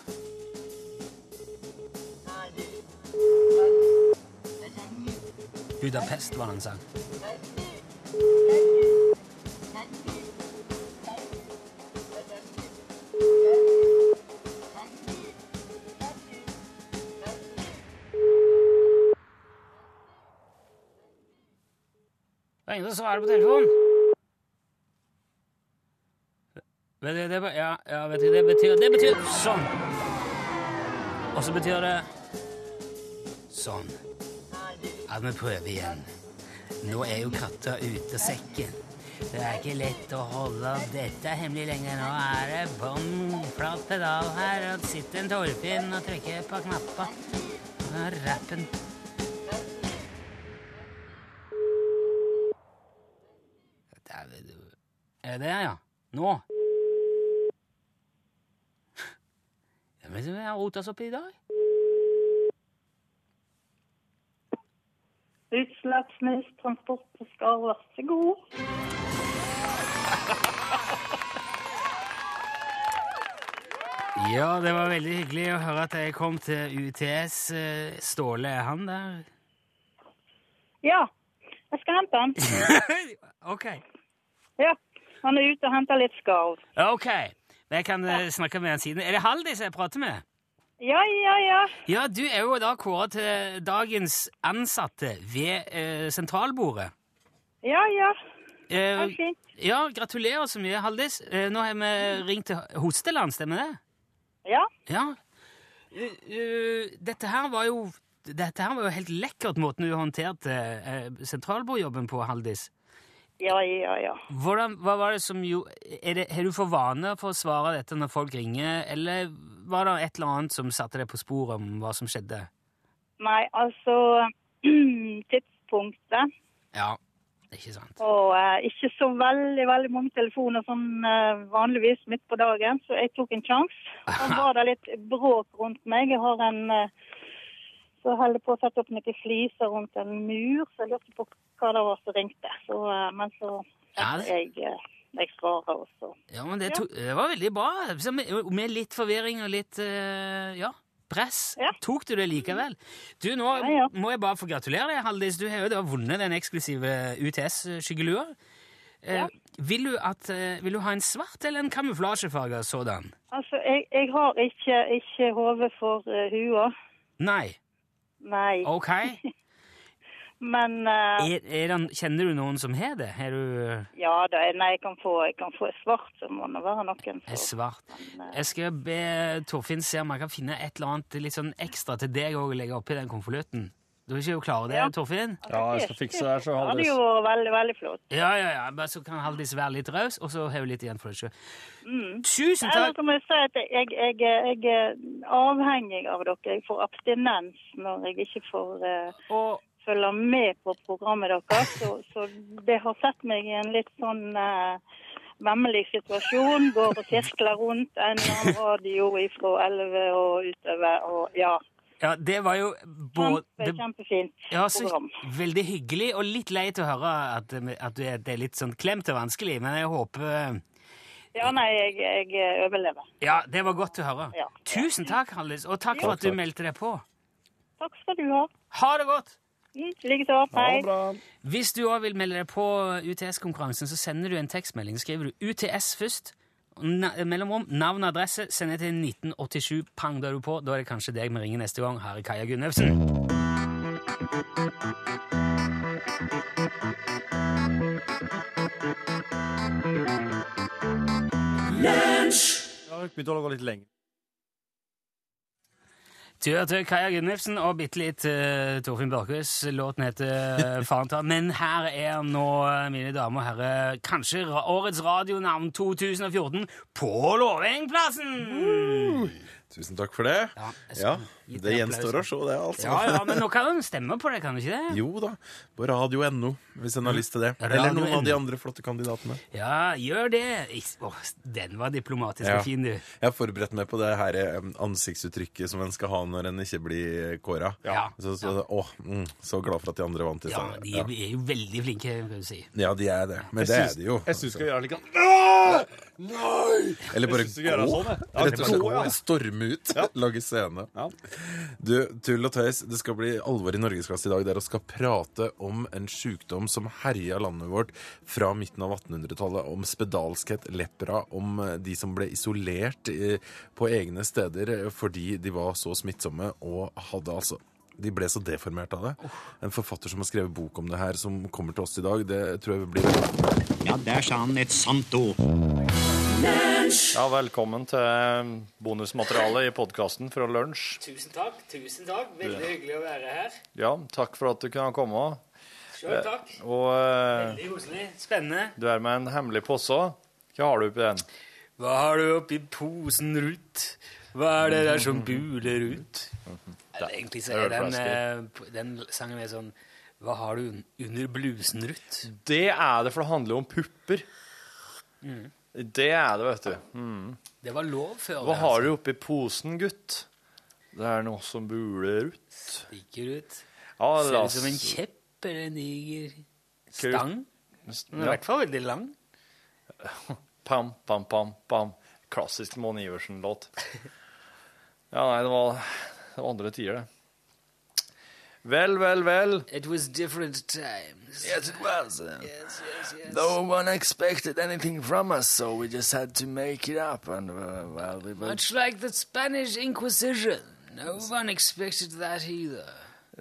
Budapest var han sang. Det er ingen som svarer på telefonen. Vet det, det, ja, ja, vet du, det betyr Det betyr sånn. Og så betyr det sånn. At vi prøver igjen. Nå er jo katta ute av sekken. Det er ikke lett å holde dette hemmelig lenger. Nå er det bånn flat pedal her, og det sitter en Torfinn og trykker på knappa. Rappen du. Er det det, ja? Nå? Ja, men vi har rota oss opp i dag. Utslagsnes transport på Skar, vær så god. Ja, det var veldig hyggelig å høre at jeg kom til UTS. Eh, Ståle, er han der? Ja, jeg skal hente han. ok. Ja, han er ute og henter litt skarv. Ok. Jeg kan ja. snakke med han siden. Er det Haldis jeg prater med? Ja, ja, ja. Ja, du er jo da kåret til dagens ansatte ved eh, sentralbordet. Ja, ja. Eh, fint. ja, gratulerer så mye, Haldis. Eh, nå har vi ringt til Hosteland, stemmer det? Ja, Ja. Eh, eh, dette her var jo dette her var jo helt lekkert, måten du håndterte eh, sentralbordjobben på, Haldis. Ja, ja, ja. Hvordan, hva var det som jo, det, Har du for vane for å svare dette når folk ringer, eller var det et eller annet som satte deg på sporet om hva som skjedde? Nei, altså Tidspunktet Ja, ikke sant. og eh, ikke så veldig, veldig mange telefoner sånn eh, vanligvis midt på dagen, så jeg tok en sjanse. Så var det litt bråk rundt meg. Jeg har en eh, så holder jeg på å sette opp noen fliser rundt en mur, så jeg lurte på hva det var som ringte. Så, eh, men så Ja, jeg, eh, jeg svarer også. Ja, men det, to, det var veldig bra. Med, litt forvirring og litt eh, ja, press Ja. tok du det likevel. Du, nå Ja, må jeg bare få gratulere deg, Haldis. Du har jo vunnet den eksklusive UTS-skyggelua. Eh, Ja. vil, du at, eh, vil du ha en svart eller en kamuflasjefarge sådan? Altså, jeg, jeg har ikke, ikke hode for uh, hua. Nei. Nei. Ok. Men uh, Er, er det, kjenner du noen som har det? Er du ja da, nei, jeg kan få, jeg kan få svart, så må det være noen er for. svart? Men, uh, Jeg skal be Torfinn se om jeg kan finne et eller annet litt sånn ekstra til deg å legge oppi den konvolutten. Du er ikke jo klar over det, Ja. Torfinn? Ja, jeg skal fikse det her, så Det hadde jo vært veldig, veldig flott. Ja, ja, ja. Men så kan Haldis være litt raus, og så har hun litt igjen for deg sjøl. Mm. Tusen Eller takk! så må jeg si at jeg, jeg, jeg er avhengig av dere. Jeg får abstinens når jeg ikke får uh, Og følge med på programmet deres. Så, så det har sett meg i en litt sånn uh, vemmelig situasjon. Går og sirkler rundt en eller radio ifra 11 og utover. Og ja, ja, det var jo både kjempe, kjempefint ja, så, program. Veldig hyggelig, og litt leit å høre at, at du det er litt sånn klemt og vanskelig, men jeg håper Ja, nei, jeg, jeg overlever. Ja, det var godt å høre. Ja. Tusen takk, Haldis, og takk for at du meldte deg på. Takk skal du ha. Ha det godt! Mm, Likeså. Hei. Hvis du òg vil melde deg på UTS-konkurransen, så sender du en tekstmelding. Skriver du UTS først. Na mellomrom, navn og adresse. Send det til 1987. Pang, da er du på. Da er det kanskje deg vi ringer neste gang. Her er Kaja Gunnøvsen. Jeg har begynt å lage litt lenger. Tur til Kaja Gunnufsen og bitte litt uh, Torfinn Børkhus. Låten heter Fanta. Faren tar. Men her er nå, eh, mine damer og herrer, kanskje årets radionavn 2014 på Låvengplassen! Tusen takk for det. Ja, jeg skal gi deg Det applaus. gjenstår å se, det, altså. Ja, ja, men nå kan de stemme på det, kan de ikke det? Jo da, på radio.no, hvis en har lyst til det. Radio Eller noen NO. av de andre flotte kandidatene. Ja, gjør det. Oh, den var diplomatisk Ja. og fin, du. Jeg har forberedt meg på det her eh, ansiktsuttrykket som en skal ha når en ikke blir kåra. Ja. Så, så, å, mm, så glad for at de andre vant i Ja, de er jo veldig flinke, kan du si. Ja, de er det. Men det er de jo. Jeg syns skal gjøre det Nei! Eller bare gå. sånn. Ja, Rett og slett gå, ja. storme ut. Lage scene. Ja. Du, tull og tøys, det skal bli alvor i norgesklasse i dag der vi skal prate om en sykdom som herja landet vårt fra midten av 1800-tallet, om spedalskhet, lepra, om eh, de som ble isolert eh, på egne steder eh, fordi de var så smittsomme og hadde altså de ble så deformert av det. En forfatter som har skrevet bok om det her, som kommer til oss i dag, det tror jeg blir Ja, der sa han et sant ord. Ja, velkommen til bonusmaterialet i podkasten fra lunsj. Tusen takk. tusen takk. Veldig hyggelig å være her. Ja, takk for at du kunne komme. Sjøl takk. Og eh, Veldig koselig. Spennende. du er med en hemmelig posse. Hva har du oppi den? Hva har du oppi posen, Ruth? Hva er det der som buler ut? Eller, egentlig så er den, eh, den sangen er sånn Hva har du under blusen, Ruth? Det er det, for det handler jo om pupper. Det er det, vet du. Mm. Det var lov før. Hva har du oppi posen, gutt? Det er noe som buler ut. Stikker ut. Ja, Ser ut som en kjepp eller en diger stang. Den er i hvert fall veldig lang. Pam, pam, pam, pam. Klassisk Mon Iversen-låt. Ja, nei, det var, det var andre tider, det. Vel, well, well. It was different times. Yes, it was. Yes, yes, yes. No one expected anything from us, so we just had to make it up. And uh, well, we but Much like the Spanish Inquisition. No one expected that either.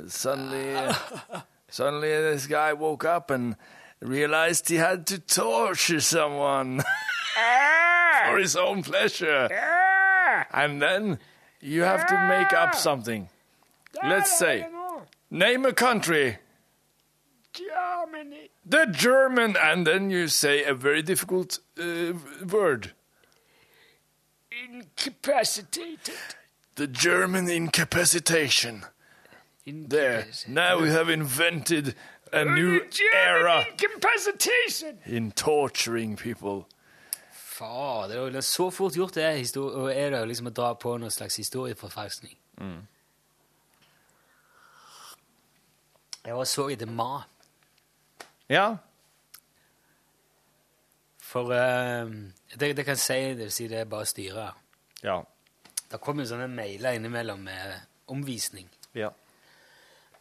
suddenly, ah. suddenly, this guy woke up and realized he had to torture someone ah. for his own pleasure. Ah. And then you have to make up something. Let's say, name a country. Germany. The German, and then you say a very difficult uh, word. Incapacitated. The German incapacitation. There. Now we have invented a new era Incapacitation. in torturing people. Fader, er så fort gjort det er, er det liksom å dra på noen slags historieforfalskning. Jeg var så i The Ma, Ja. for uh, det, det kan si, det vil si det er bare styret. Ja. Det kommer jo sånne mailer innimellom med omvisning. Ja.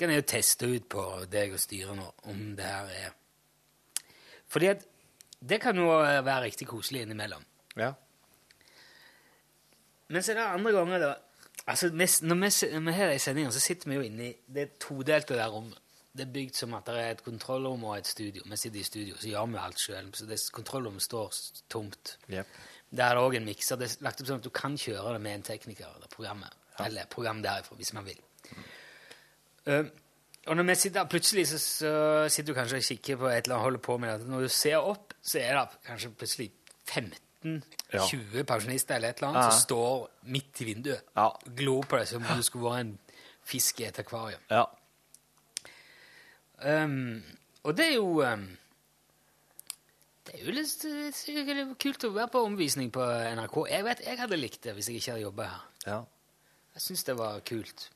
kan jeg jo teste ut på deg og styret nå, om det her er Fordi at det kan jo være riktig koselig innimellom. Ja. Men så er det andre ganger da altså, vi, Når vi, vi har de sendingene, så sitter vi jo inne i det todelte der rommet. Det er bygd som at det er et kontrollrom og et studio. Vi sitter i studio, så gjør vi alt sjøl. Så det, kontrollrommet står tomt. Yep. Der er det òg en mikser. Det er lagt opp sånn at du kan kjøre det med en tekniker eller programmet. Eller program derifra, hvis man vil. Eh, og når vi sitter plutselig så, så sitter du kanskje og kikker på et eller annet, holder på med det. Når du ser opp, så er det kanskje plutselig 15-20 pensjonister eller et eller annet Ja. som står midt i vinduet Ja. og glor på deg som om du skulle vært en fisk i et akvarium. Ja. Um, og det er jo um, Det er jo litt, litt kult å være på omvisning på NRK. Jeg vet, jeg hadde likt det hvis jeg ikke hadde jobba her. Ja. Jeg syns det var kult.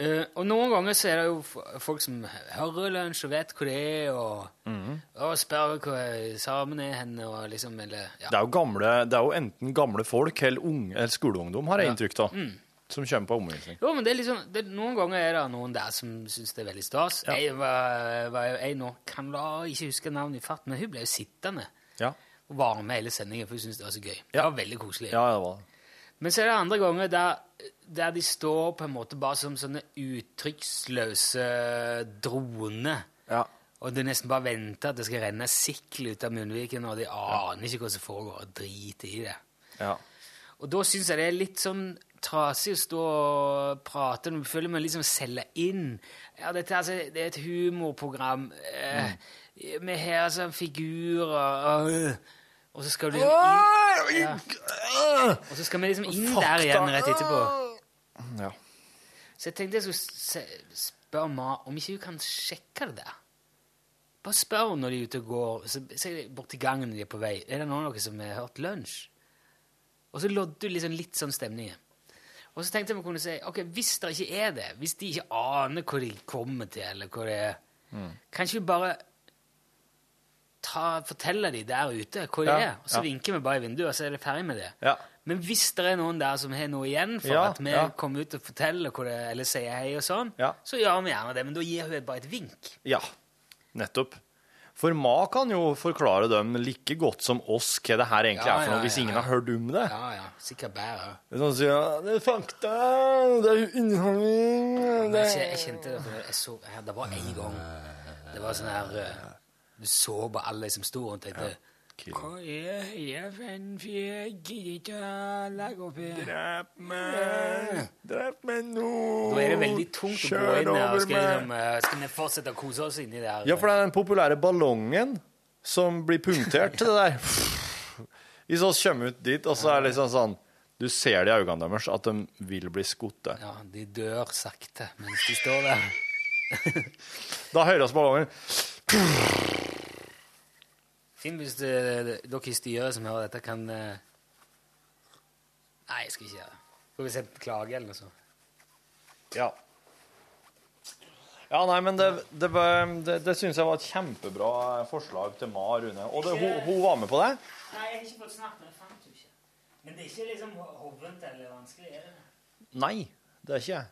Eh, og noen ganger så er det jo folk som hører lunsj og vet hvor det er, og, og spør hvor samen er hen, og liksom eller, ja. Det er jo gamle Det er jo enten gamle folk eller, unge, eller skoleungdom, har jeg Ja. inntrykk av, som kommer på omvisning. Jo, men det liksom, det, Noen ganger er det noen der som syns det er veldig stas. Jeg var, var jo ei nå, kan da ikke huske navnet i farten, men hun ble jo sittende Ja. og var med hele sendingen, for hun syntes det var så gøy. Det var veldig koselig. Ja, det var. Men så er det andre ganger der, der de står på en måte bare som sånne uttrykksløse droner. Ja. Og du nesten bare venter at det skal renne sikkel ut av munnviken, og de aner ikke hva som foregår, og driter i det. Ja. Og da syns jeg det er litt sånn trasig å stå og prate du føler meg liksom selge inn. Ja, dette altså, det er et humorprogram. Eh, Vi har sånn figurer og, og så skal du liksom inn, ja. Og så skal vi liksom inn der igjen rett etterpå. Ja. Så jeg tenkte jeg skulle spørre Ma om ikke hun kan sjekke det der. Bare spør henne når de er ute og går. Så ser jeg bort gangen når de er på vei. Er det noen av dere som har hørt lunsj? Og så lodde du liksom litt sånn stemning. Og så tenkte jeg vi kunne si ok, hvis det ikke er det, hvis de ikke aner hvor de kommer til, eller hvor det er Kan ikke vi bare ta, fortelle de der ute hvor de er, og så ja. vinker vi bare i vinduet, og så er det ferdig med det? Ja. Men hvis det er noen der som har noe igjen for Ja, at vi ja. kommer ut og forteller det, eller sier hei og sånn, Ja. så gjør vi gjerne det. Men da gir hun bare et vink. Ja, nettopp. For Ma kan jo forklare dem like godt som oss hva det her egentlig Ja, er for noe, ja, hvis ja, ingen ja. har hørt om det. Ja, ja. Sikkert er sånn sier si, ja, det er fakta, det er underholdning det jeg, kjente det, for jeg så, det var en gang Det var sånn her eh, Du så på alle som sto rundt og tenkte Hva er det for en fyr? Jeg gidder ikke å legge opp i Drep meg, drep meg nå. Da er det veldig tungt å gå inn der. Skal, liksom, eh, skal vi fortsette å kose oss inni der? Ja, for det er den populære ballongen som blir punktert til det der. Hvis vi kommer ut dit, og så er det liksom sånn Du ser det i øynene deres at de vil bli skutt. Ja, de dør sakte mens de står der. Da høres ballongen Finn hvis det, dere i styret som hører dette, kan eh, Nei, jeg skal ikke gjøre det. Får vi sende klage eller noe sånt? Ja. Ja, nei, men det, det, det, det syns jeg var et kjempebra forslag til Ma Rune. Og det, hun, hun var med på det? Nei, jeg har ikke fått snakket med det. fant hun ikke. Men det er ikke liksom hovent eller vanskelig, er det? Nei, det er ikke.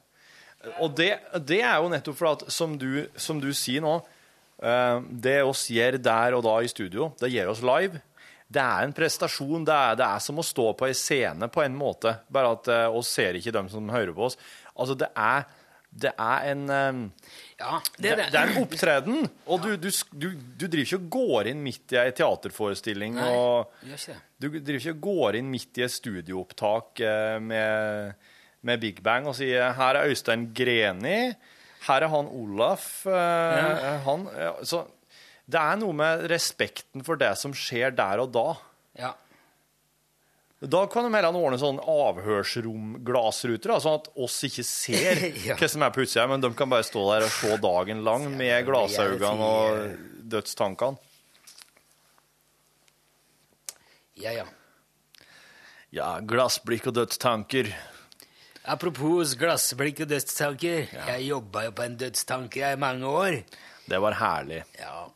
Og det, det er jo nettopp for at, som du, som du sier nå, eh, det oss gjør der og da i studio, det gjør oss live. Det er en prestasjon. Det er, det er som å stå på ei scene på en måte, bare at eh, oss ser ikke dem som hører på oss. Altså, det er, det er en eh, Ja, det, det er en opptreden, og du, du, du, du driver ikke og går inn midt i ei teaterforestilling. Nei, og gjør ikke det. Du driver ikke og går inn midt i et studioopptak eh, med, med Big Bang og sier 'her er Øystein Greni', her er han Olaf Ja. han, ja, Så det er noe med respekten for det som skjer der og da. Ja. Da kan de heller ordne sånn avhørsrom-glassruter, sånn at oss ikke ser Ja. hva som er på utsida, men de kan bare stå der og se dagen lang med glassøynene og dødstankene. Ja, ja. Ja, glassblikk og dødstanker. Apropos glassblikk og dødstanker. Jeg jobba jo på en dødstanker i mange år. Det var herlig. Ja,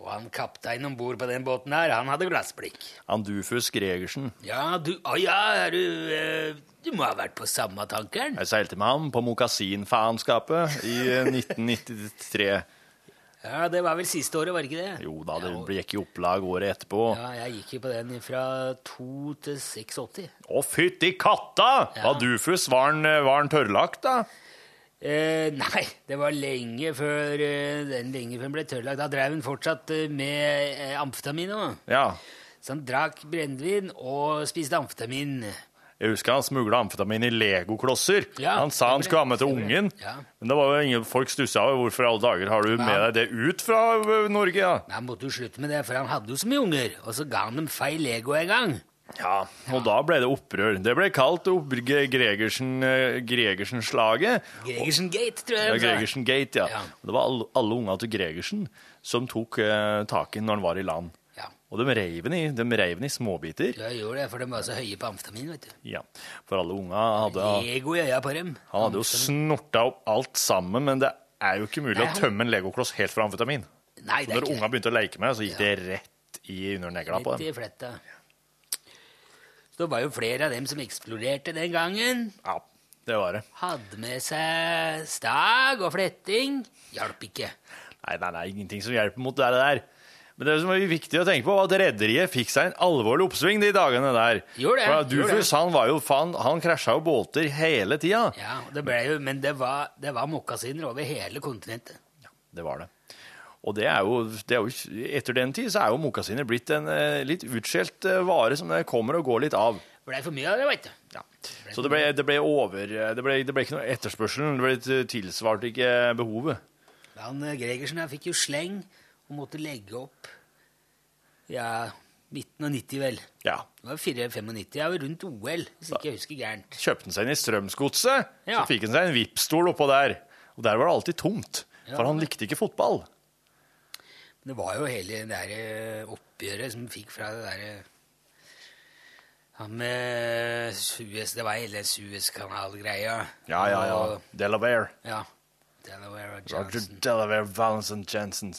Og han kapteinen om bord på den båten her, han hadde glassblikk. Andufus Gregersen. Ja, du Å ja, er du eh, Du må ha vært på samme tankeren? Jeg seilte med ham på mokasinfaenskapet i eh, 1993. Ja, det var vel siste året, var det ikke det? Jo da, det gikk i opplag året etterpå. Ja, jeg gikk jo på den fra 2 til 86. Å, fytti katta! Var Dufus, var den, var den tørrlagt, da? Eh, nei, det var lenge før eh, den lenge før den ble tørrlagt. Da drev han fortsatt eh, med eh, amfetamin Også. Ja. Så han drakk brennevin og spiste amfetamin. Jeg husker han smugla amfetamin i legoklosser. Ja, han sa han skulle ha med til ungen. Ja. Men det var jo ingen folk stussa over hvorfor i alle dager har du med deg det ut fra Norge. Ja? Han måtte jo slutte med det, for han hadde jo så mye unger. Og så ga han dem feil Lego en gang. ja, og da ble det opprør. Det ble kalt opp Gregersen-slaget. Gregersen Gate, tror jeg Ja. Gregersen Gate, ja. Ja. Det var alle, alle unga til Gregersen som tok eh, tak i når han var i land. Ja. Og de reiv den i, de reiv i småbiter. Ja, gjorde det, for de var så høye på amfetamin, vet du. Ja, For alle unga hadde Lego i øya på dem. Han hadde jo snorta opp alt sammen, men det er jo ikke mulig Nei, å tømme en legokloss helt fra amfetamin. Nei, det er Når ikke unga begynte å leke med det, så gikk det rett i under negla på dem. dem. i fletta. Så det var jo flere av dem som eksploderte den gangen. Ja, det var det. Hadde med seg stag og fletting. Hjalp ikke. Nei, nei, nei, ingenting som hjelper mot det der. Men det som er viktig å tenke på, var at rederiet fikk seg en alvorlig oppsving de dagene der. Gjorde det, For Dufus, han var jo han krasja jo båter hele tida. Ja, det ble jo, Men det var, det var mokkasiner over hele kontinentet. Ja, Det var det. Og det er jo, det er jo etter den tid så er jo mokkasiner blitt en eh, litt utskjelt eh, vare som det kommer og går litt av. Det ble for mye av det, veit du. Ja. Så det ble, det ble over det ble, det ble ikke noe etterspørsel. Det ble tilsvarte ikke behovet. Han eh, Gregersen her fikk jo sleng og måtte legge opp ja, midten av 90, vel. Ja. Det var 4-95, ja, rundt OL, hvis ikke jeg husker gærent. Kjøpte han seg inn i Strømsgodset, Ja. så fikk han seg en VIP-stol oppå der. Og der var det alltid tomt, for han likte ikke fotball. Det var jo hele det der eh, oppgjøret som fikk fra det derre Han med Suez Det var hele Suezkanal-greia. Ja, ja, ja. Delaware. ja. Delaware og Roger Delaware Valenson Jensen.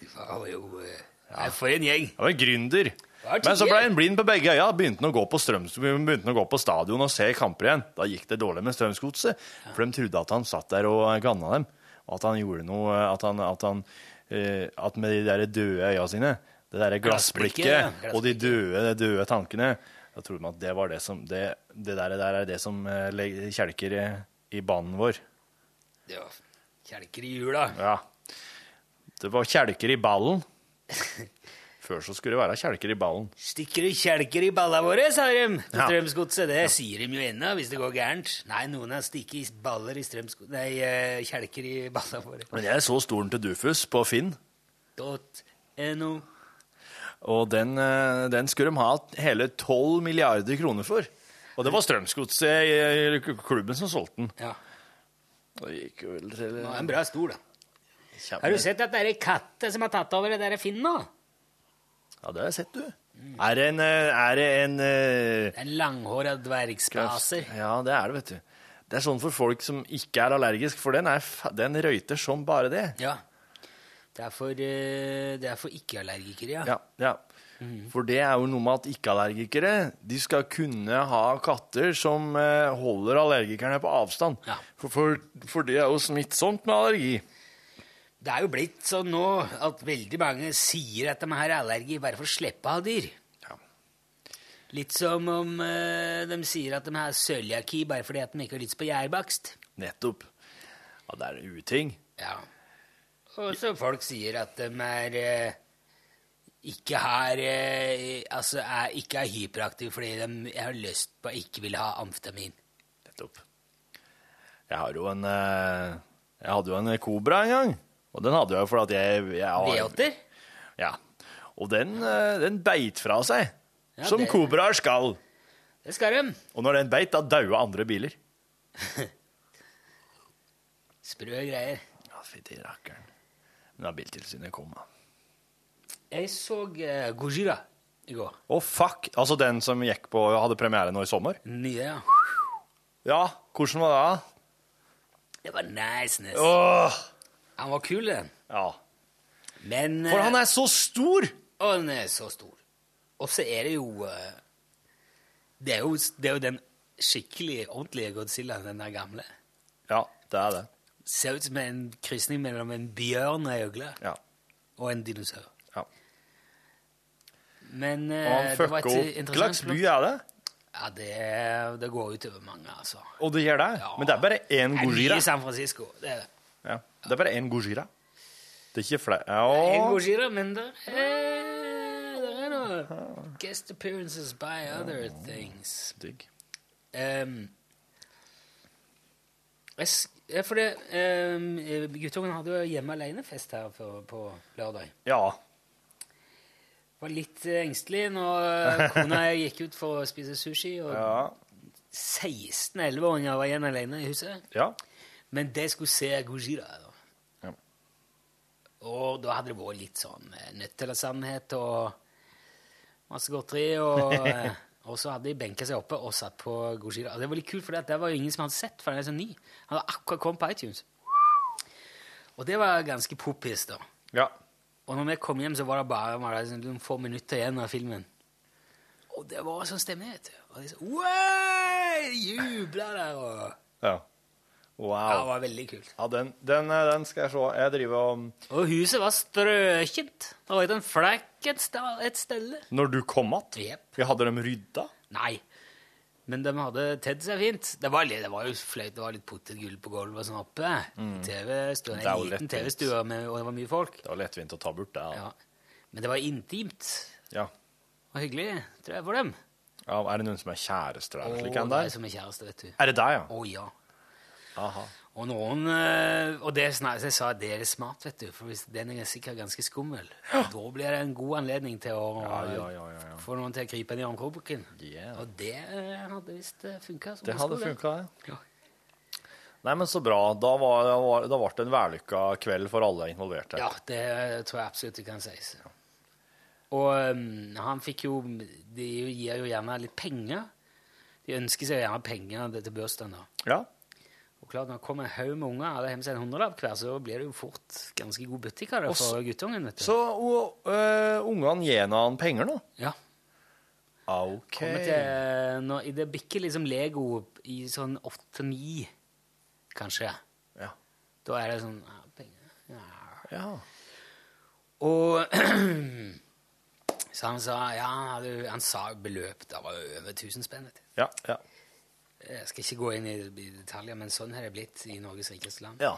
Det var jo eh, Nei, for en gjeng. Han var gründer. Men så ble han blind på begge øya. Begynte han å gå på, begynte han å gå på stadion og se kamper igjen. Da gikk det dårlig med Strømsgodset, for de trodde at han satt der og ganna dem. Og at han gjorde noe At, han, at, han, eh, at med de der døde øya sine, det der glassblikket ja. og de døde, de døde tankene, da trodde man at det var det som Det, det der, der er det som eh, kjelker i, i banen vår. Det var kjelker i hjula. Ja. Det var kjelker i ballen. Før så skulle det være kjelker i ballen. Stikker du kjelker i balla våre, sa de på Ja. Strømsgodset. Det sier de jo ennå, hvis det går gærent. Nei, noen har stikket baller i strømsgodset Nei, eh, kjelker i balla våre. Men jeg så stolen til Dufus på Finn, Dot no. og den, eh, den skulle de ha hele 12 milliarder kroner for. Og det var Strømsgodset klubben som solgte den. Ja. Det gikk vel til Det var en bra stol, da. Kjempe- Har du sett at det er ei katte som har tatt over det der Finn nå? Ja, det har jeg sett, du. Er det en, eh, er det en uh, En langhåra dvergspaser. Ja, det er det, vet du. Det er sånn for folk som ikke er allergisk, for den, er, den røyter som bare det. Ja. Det er for, eh, det er for ikke-allergikere, ja. Ja, ja. For det er jo noe med at ikke-allergikere de skal kunne ha katter som holder allergikerne på avstand. Ja. For, for, for det er jo smittsomt med allergi. Det er jo blitt sånn nå at veldig mange sier at de har allergi bare for å slippe å ha dyr. Ja. Litt som om eh, de sier at de har cøliaki bare fordi at de ikke har lyst på gjærbakst. Nettopp. Ja, det er en uting. Ja. Og så folk sier at de er eh, ikke har eh, Altså er, ikke er hyperaktive fordi de har lyst på ikke vil ha amfetamin. Nettopp. Jeg har jo en eh, Jeg hadde jo en kobra en gang. Og den hadde jeg jo fordi jeg, jeg har- V8-er? Ja. Og den, eh, den beit fra seg. Ja, som det- kobraer skal. Det skal de. Og når den beit, da daua andre biler. Sprø greier. Ja, fytti rakkeren. Men da Biltilsynet kom, da. Jeg så uh, Gojira i går. Å, fuck! Altså den som gikk på hadde premiere nå i sommer? Nye, ja. Ja, hvordan var det? Det var nice, nice. Åh! Han var kul, den. Ja. Men For han er så stor! Og han er så stor. Og så er det jo eh, det, er jo det er jo den skikkelig ordentlige Godzilla, den der gamle. Ja, det er det. Ser ut som en krysning mellom en bjørn og øgle Ja. og en dinosaur. ja. Men eh, Og han det var et interessant Hva slags by er det? Ja, det, det går utover mange, altså. Og det gjør det? Ja. Men det er bare én Det er mye i San Francisco. Det er det. Ja. Det er bare én Gojira? Det er ikke flere En. Gojira, men det er, det er noe guest appearances by other things. Digg. Um, jeg, for det, um, Guttungen hadde jo hjemme alene-fest her på, på lørdag. Ja. Var litt eh, engstelig når eh, kona gikk ut for å spise sushi. Og Ja. 16-11-åringer var igjen alene i huset. ja. Men de skulle se Gojira. Og da hadde det vært litt sånn eh, nødt eller sannhet og masse godteri. Og, og så hadde de benka seg oppe og satt på Gojira. Og det var litt kult, for det var jo ingen som hadde sett, for den er så ny. Han hadde akkurat kommet på iTunes. Og det var ganske poppis, da. ja. Og når vi kom hjem, så var det bare var det noen få minutter igjen av filmen. Og det var sånn stemning, vet du. Og de så! Jubla der og ja. Ja, det var veldig kult. Ja, den, den, eh, den skal jeg se. Jeg driver og Og huset var strøkent. Det var ikke en flekk et, et sted. Når du kom igjen? Yep. Vi hadde dem rydda? Nei. Men de hadde tedd seg fint. Det var, litt, det var jo fløyt, det var litt potetgull på gulvet og sånn oppe. Mm. Det var En liten. TV-stue, og det var mye folk. Det var lettvint å ta bort det. Ja. Men det var intimt Ja. og hyggelig, tror jeg, for dem. Ja, er det noen som er kjærester der? Oh, slik enn der? som er kjæreste, vet du. Er det deg, ja? Å ja. Aha. Og noen eh, Og det så jeg sa det er smart, vet du, for den er sikkert ganske skummel, da blir det en god anledning til å Ja, ja, ja, ja, ja. få noen til å krype inn i armkroken. Yeah. Og det eh, hadde visst funka. Det hadde funka, Ja. ja. Nei, men så bra. Da, var, da, ble det en vellykka kveld for alle involverte. Ja, det tror jeg absolutt det kan sies. Og um, han fikk jo De gir jo gjerne litt penger. De ønsker seg gjerne penger til bursdagen. da. Ja. Og klart, Når det kommer en haug med unger, alle har med seg en hundrelapp hver, så blir det jo fort ganske god butikk av det for guttungen. vet du. Så og, øh, ungene gir han penger nå? Ja. OK. Kommer til, når, Det bikker liksom Lego i sånn åtte-ni, kanskje. Ja. Da er det sånn ja, penger. Ja. Ja. Og Så han sa ja, han sa beløp det var over 1000 spenn. vet du. Ja. ja. Jeg skal ikke gå inn i, i detaljer, men sånn har det blitt i Norges rikeste land. ja.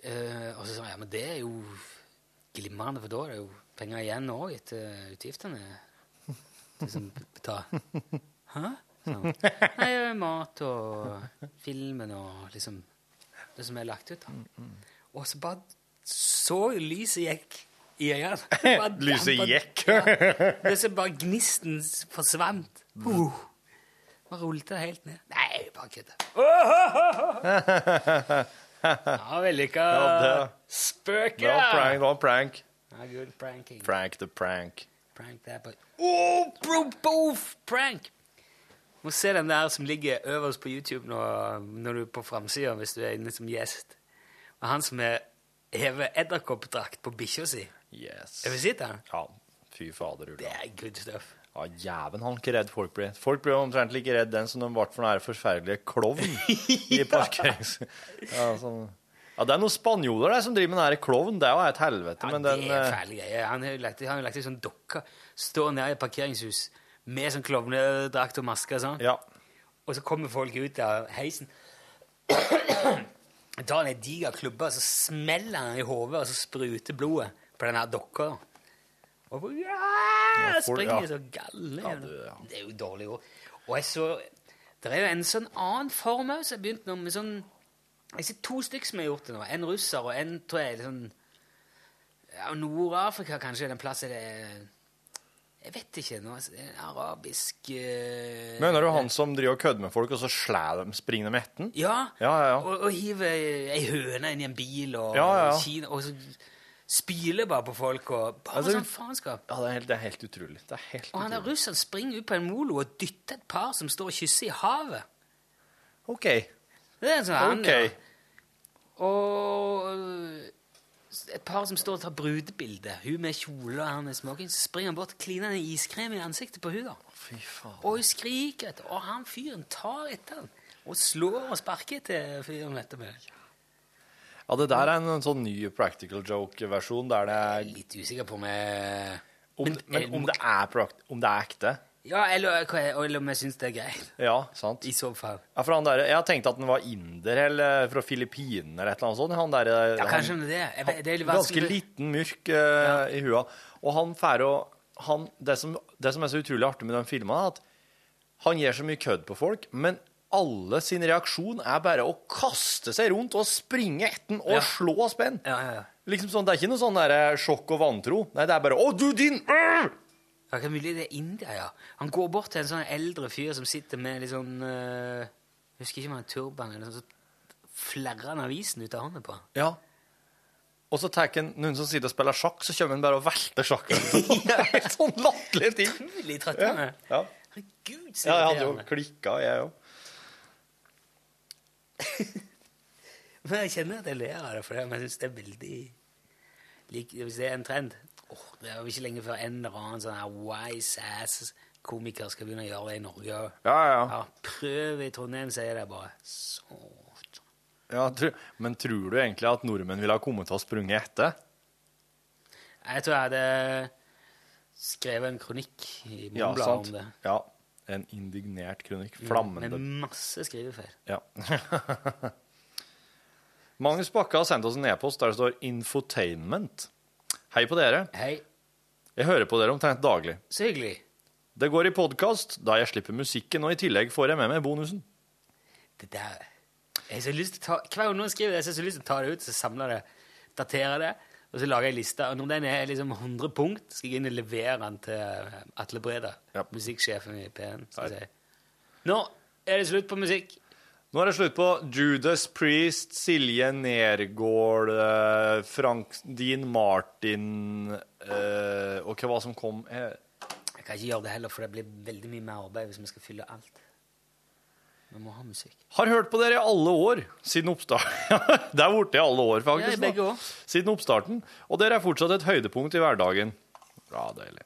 Eh, og så sa jeg ja, men det er jo glimrende, for da er det jo penger igjen òg etter utgiftene. Liksom betale Hæ? Sånn. Nei, mat og filmen og liksom det som er lagt ut. da. Og så bare så lyset gikk i øynene. Lyset gikk. Ja. Det så bare gnisten forsvant. Uh. Bare rullet det helt ned. Nei, kødda. Ja, vellykka Ja, det- var prank. Det var prank. Ja, good pranking. Prank the prank. Prank that, but... Oh, bro, boof! Prank! Må se den der som ligger øverst på YouTube nå, når du er på framsida, hvis du er inne som gjest. Og han som er hever edderkoppdrakt på bikkja si. Yes. Har du sett den? Ja, fy fader, Det er good stuff. Ja, jæven han ikke redd folk blir. Folk blir omtrent like redd den som de ble for den forferdelige klovn i parkerings... Ja, sånn. ja, det er noen spanjoler der som driver med den klovn. Det er jo et helvete, Ja, men den det er eh, fæle greier. Han har lagt, han har lagt en sånn dokke, står nede i et parkeringshus med sånn klovnedrakt og maske og sånn. Ja. Og så kommer folk ut av heisen. tar han ei diger klubbe, og så smeller han i hodet, og så spruter blodet på den her dokka. Og ja, Ja, folk- springer ja. så galle. Ja, det- ja. Det er jo dårlig òg. Og jeg så Det er jo en sånn annen form òg som jeg begynte med sånn Jeg ser to stykker som har gjort det nå. En russer og en tror jeg er sånn ja, Nord-Afrika, kanskje, den plassen det er Jeg vet ikke. Noe en arabisk uh, Mener du han som driver og kødder med folk, og så slår dem, springer de etter? Ja, Ja, ja, ja. Og, og hiver ei høne inn i en bil og, Ja, ja, ja. Kina, og så spyler bare på folk og Bare Altså, sånn faenskap. Ja, det er helt, det er helt utrolig. Det er helt Og han der russeren springer ut på en molo og dytter et par som står og kysser i havet. OK. Det er sånn han, OK. ja. Og et par som står og tar brudebilde. Hun med kjole og han med smoking. Så springer han bort og kliner en iskrem i ansiktet på hun da. Fy faen. Og hun skriker etter. Og han fyren tar etter han. Og slår og sparker til fyren etterpå. Ja, det der er en sånn ny practical joke-versjon der det Jeg er er litt usikker på om jeg om, Men- Men, om, det er prakt, om det er ekte? Ja, eller, eller om jeg syns det er greit. Ja, sant? I så fall. Ja, for han der, jeg tenkte at han var inder eller fra Filippinene eller et eller annet sånt. Han der, Ja, han, kanskje det er det. Jeg Det er ganske liten, mørk eh, i hua. Og han fær å han, det, som, det som er så utrolig artig med den filmen, er at han gjør så mye kødd på folk, men alle sin reaksjon er bare å kaste seg rundt og springe etter den og Ja. slå spenn. Ja, ja, ja. Liksom sånn, Det er ikke noe sånn der sjokk og vantro. Nei, det er bare 'Å, du din øh!» Ja, Hva mulig det er India, ja. Han går bort til en sånn eldre fyr som sitter med litt sånn øh, Jeg husker ikke om han har turban eller noe sånt. Flerrer han avisen ut av hånda på han. Ja. Og så tar han noen som sitter og spiller sjakk, så kommer han bare og velter sjakken. Helt sånn latterlige ting. Utrolig trøttende. Ja. Herregud, så ja, jeg hadde jo irriterende. klikka, jeg òg. Men jeg kjenner at jeg ler av det, for jeg syns det er veldig lik, Hvis det er en trend oh, Det er jo ikke lenge før en eller annen sånn her wise ass komiker skal begynne å gjøre det i Norge. Ja, ja. Ja, prøv i Trondheim, sier de bare. Så ja tru, men tror du egentlig at nordmenn ville ha kommet til å sprunget etter? Jeg tror jeg hadde skrevet en kronikk i Ja, om det. Ja. En indignert kronikk. Flammende. Med masse skrivefeil. Ja. Magnus Bakke har sendt oss en e-post der det står 'infotainment'. Hei på dere. Hei, Jeg hører på dere omtrent daglig. så hyggelig. Det går i podkast, da jeg slipper musikken, og i tillegg får jeg med meg bonusen. Det der jeg har så lyst til å ta, Hver gang noen skriver det, så har jeg så lyst til å ta det ut, så samler det, daterer det, og så lager jeg en liste. Og når den er liksom 100 punkt, skal jeg inn og levere den til Atle Breda, musikksjefen i P1. Så jeg Nå er det slutt på musikk. Nå er det slutt på Judas Priest, Silje Nergård, eh, Frank Dean Martin eh, Og hva som kom? Eh, Jeg kan ikke gjøre det heller, for det blir veldig mye mer arbeid hvis vi skal fylle alt. Vi må ha musikk. Har hørt på dere i alle år siden oppstart. det er borte i alle år, faktisk. Ja, begge år. Siden oppstarten. Og dere er fortsatt et høydepunkt i hverdagen. Bra, deilig.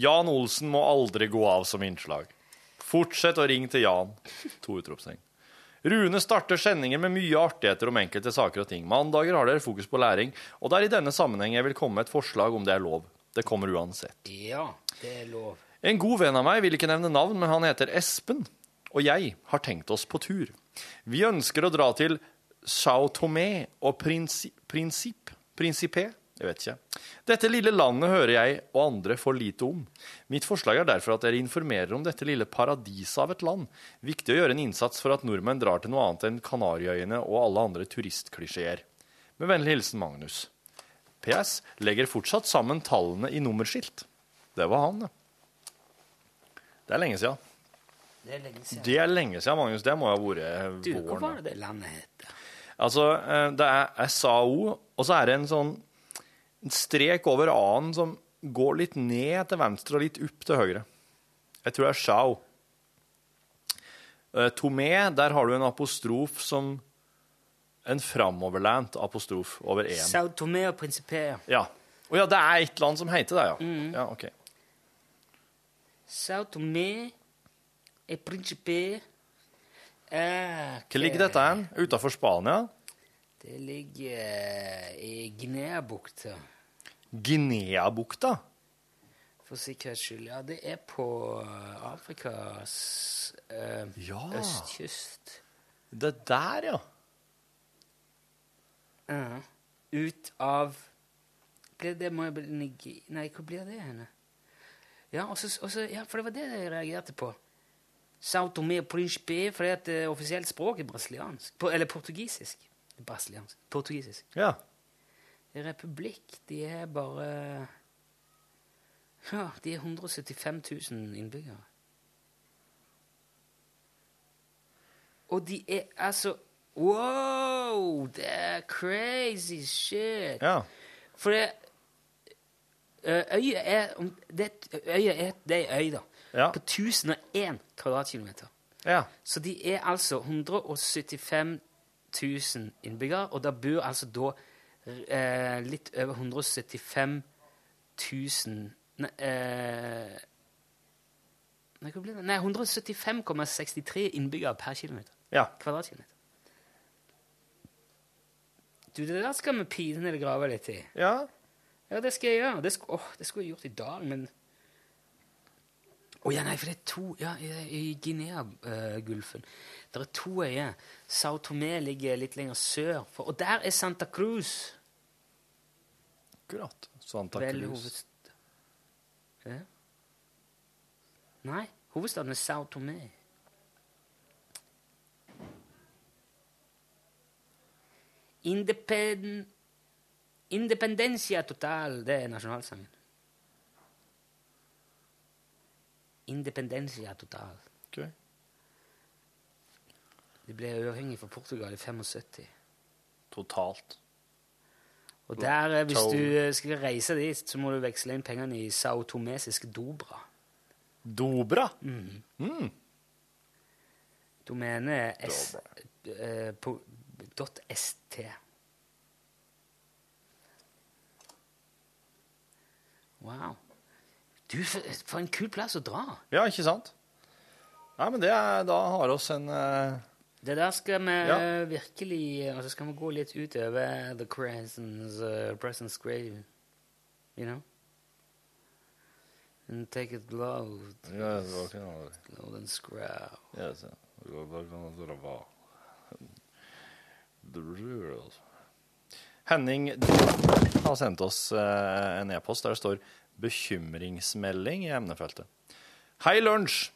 Jan Olsen må aldri gå av som innslag. Fortsett å ringe til Jan. To utropstegn. Rune starter sendinger med mye artigheter om enkelte saker og ting. Mandager har dere fokus på læring, og det er i denne sammenheng jeg vil komme med et forslag om det er lov. Det kommer uansett. Ja, det er lov. En god venn av meg vil ikke nevne navn, men han heter Espen, og jeg har tenkt oss på tur. Vi ønsker å dra til Sao Tomé og Princi Princip, Principe, jeg vet ikke. Dette lille landet hører jeg og andre for lite om. Mitt forslag er derfor at dere informerer om dette lille paradiset av et land. Viktig å gjøre en innsats for at nordmenn drar til noe annet enn Kanariøyene og alle andre turistklisjeer. Med vennlig hilsen Magnus. PS. Legger fortsatt sammen tallene i nummerskilt. Det var han, det. Det er lenge siden. Det er lenge siden. Det er lenge siden, Magnus. Det må ha vært Du, hva våren. var det det landet het? Altså, eh, det er SAO, og så er det en sånn en strek over A-en som går litt ned til venstre og litt opp til høyre. Jeg tror det er Shao. Eh, Tomé, der har du en apostrof som En framoverlent apostrof over én. Sao Tomé og Principe. ja. Ja. Å ja, det er et land som heter det, ja. Mm. Ja, ok. Sao Tomé e Principe eh, Hvor ligger dette hen? Utafor Spania? Det ligger eh, i Guinea-bukta. Guinea-bukta? For sikkerhets skyld. Ja, det er på eh, Afrikas eh, Ja. østkyst. Det der, ja. Uh, Ut av det, det må bli Nei, hvor blir det henne? Ja, ja, for det var det jeg reagerte på. Sao Tomé og Principe, fordi at det offisielt språk er brasiliansk. Eller portugisisk. Brasiliansk. Portugisisk. Ja. Republikk, de er bare Ja, de er 175 000 innbyggere. Og de er altså Wow! Det er crazy shit! Ja. For det, Øya er, det er ei øy, da. Ja. På 1001 kvadratkilometer. Ja. Så de er altså 175 000 innbyggere, og der bor altså da eh, litt over 175 000 Nei, eh, nei, hva blir det? Nei 175,63 innbyggere per kilometer. Ja. Kvadratkilometer. Du, det der skal vi pinadø grave litt i. Ja. Ja, det skal jeg gjøre. Det, sk åh, det skulle jeg gjort i dag, men Å ja, nei, for det er to Ja, i, i Guinea-gulfen. det er to øyer. Sao Tomé ligger litt lenger sør, for, og der er Santa Cruz. Akkurat. Santa Vel, Cruz. hovedst- Ja. Nei, hovedstaden er Sao Tomé. Independ... Independencia total, det er nasjonalsangen. Independencia total. Okay. De ble uavhengig fra Portugal i 75. Totalt. Og der, eh, hvis du eh, skal reise dit, så må du veksle inn pengene i sautomesisk Dobra. Dobra? Mm. Mm. Domene er s, eh, på dot .st. Wow. Du, for, en kul plass å dra. Ja, ikke sant? Nei, men det er, da har oss en eh, Det der skal vi Ja. eh, virkelig Og så skal vi gå litt utover the presence, uh, presence grave. You know? And take it low. Ja, det var ikke noe. Low and scrow. Ja, så- da kan det være- Det blir altså. Henning har sendt oss eh, en e-post der det står 'bekymringsmelding' i emnefeltet. Hei, lunsj!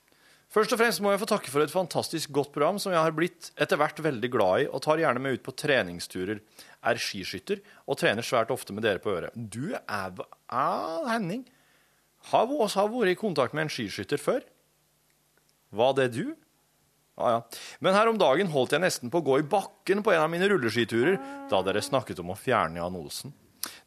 Først og fremst må jeg få takke for et fantastisk godt program som jeg har blitt etter hvert veldig glad i, og tar gjerne med ut på treningsturer. Er skiskytter og trener svært ofte med dere på øret. Du er, ah, Henning. Har vi også vært i kontakt med en skiskytter før? Var det du? Ja, ja. Men her om dagen holdt jeg nesten på å gå i bakken på en av mine rulleskiturer da dere snakket om å fjerne Jan Olsen.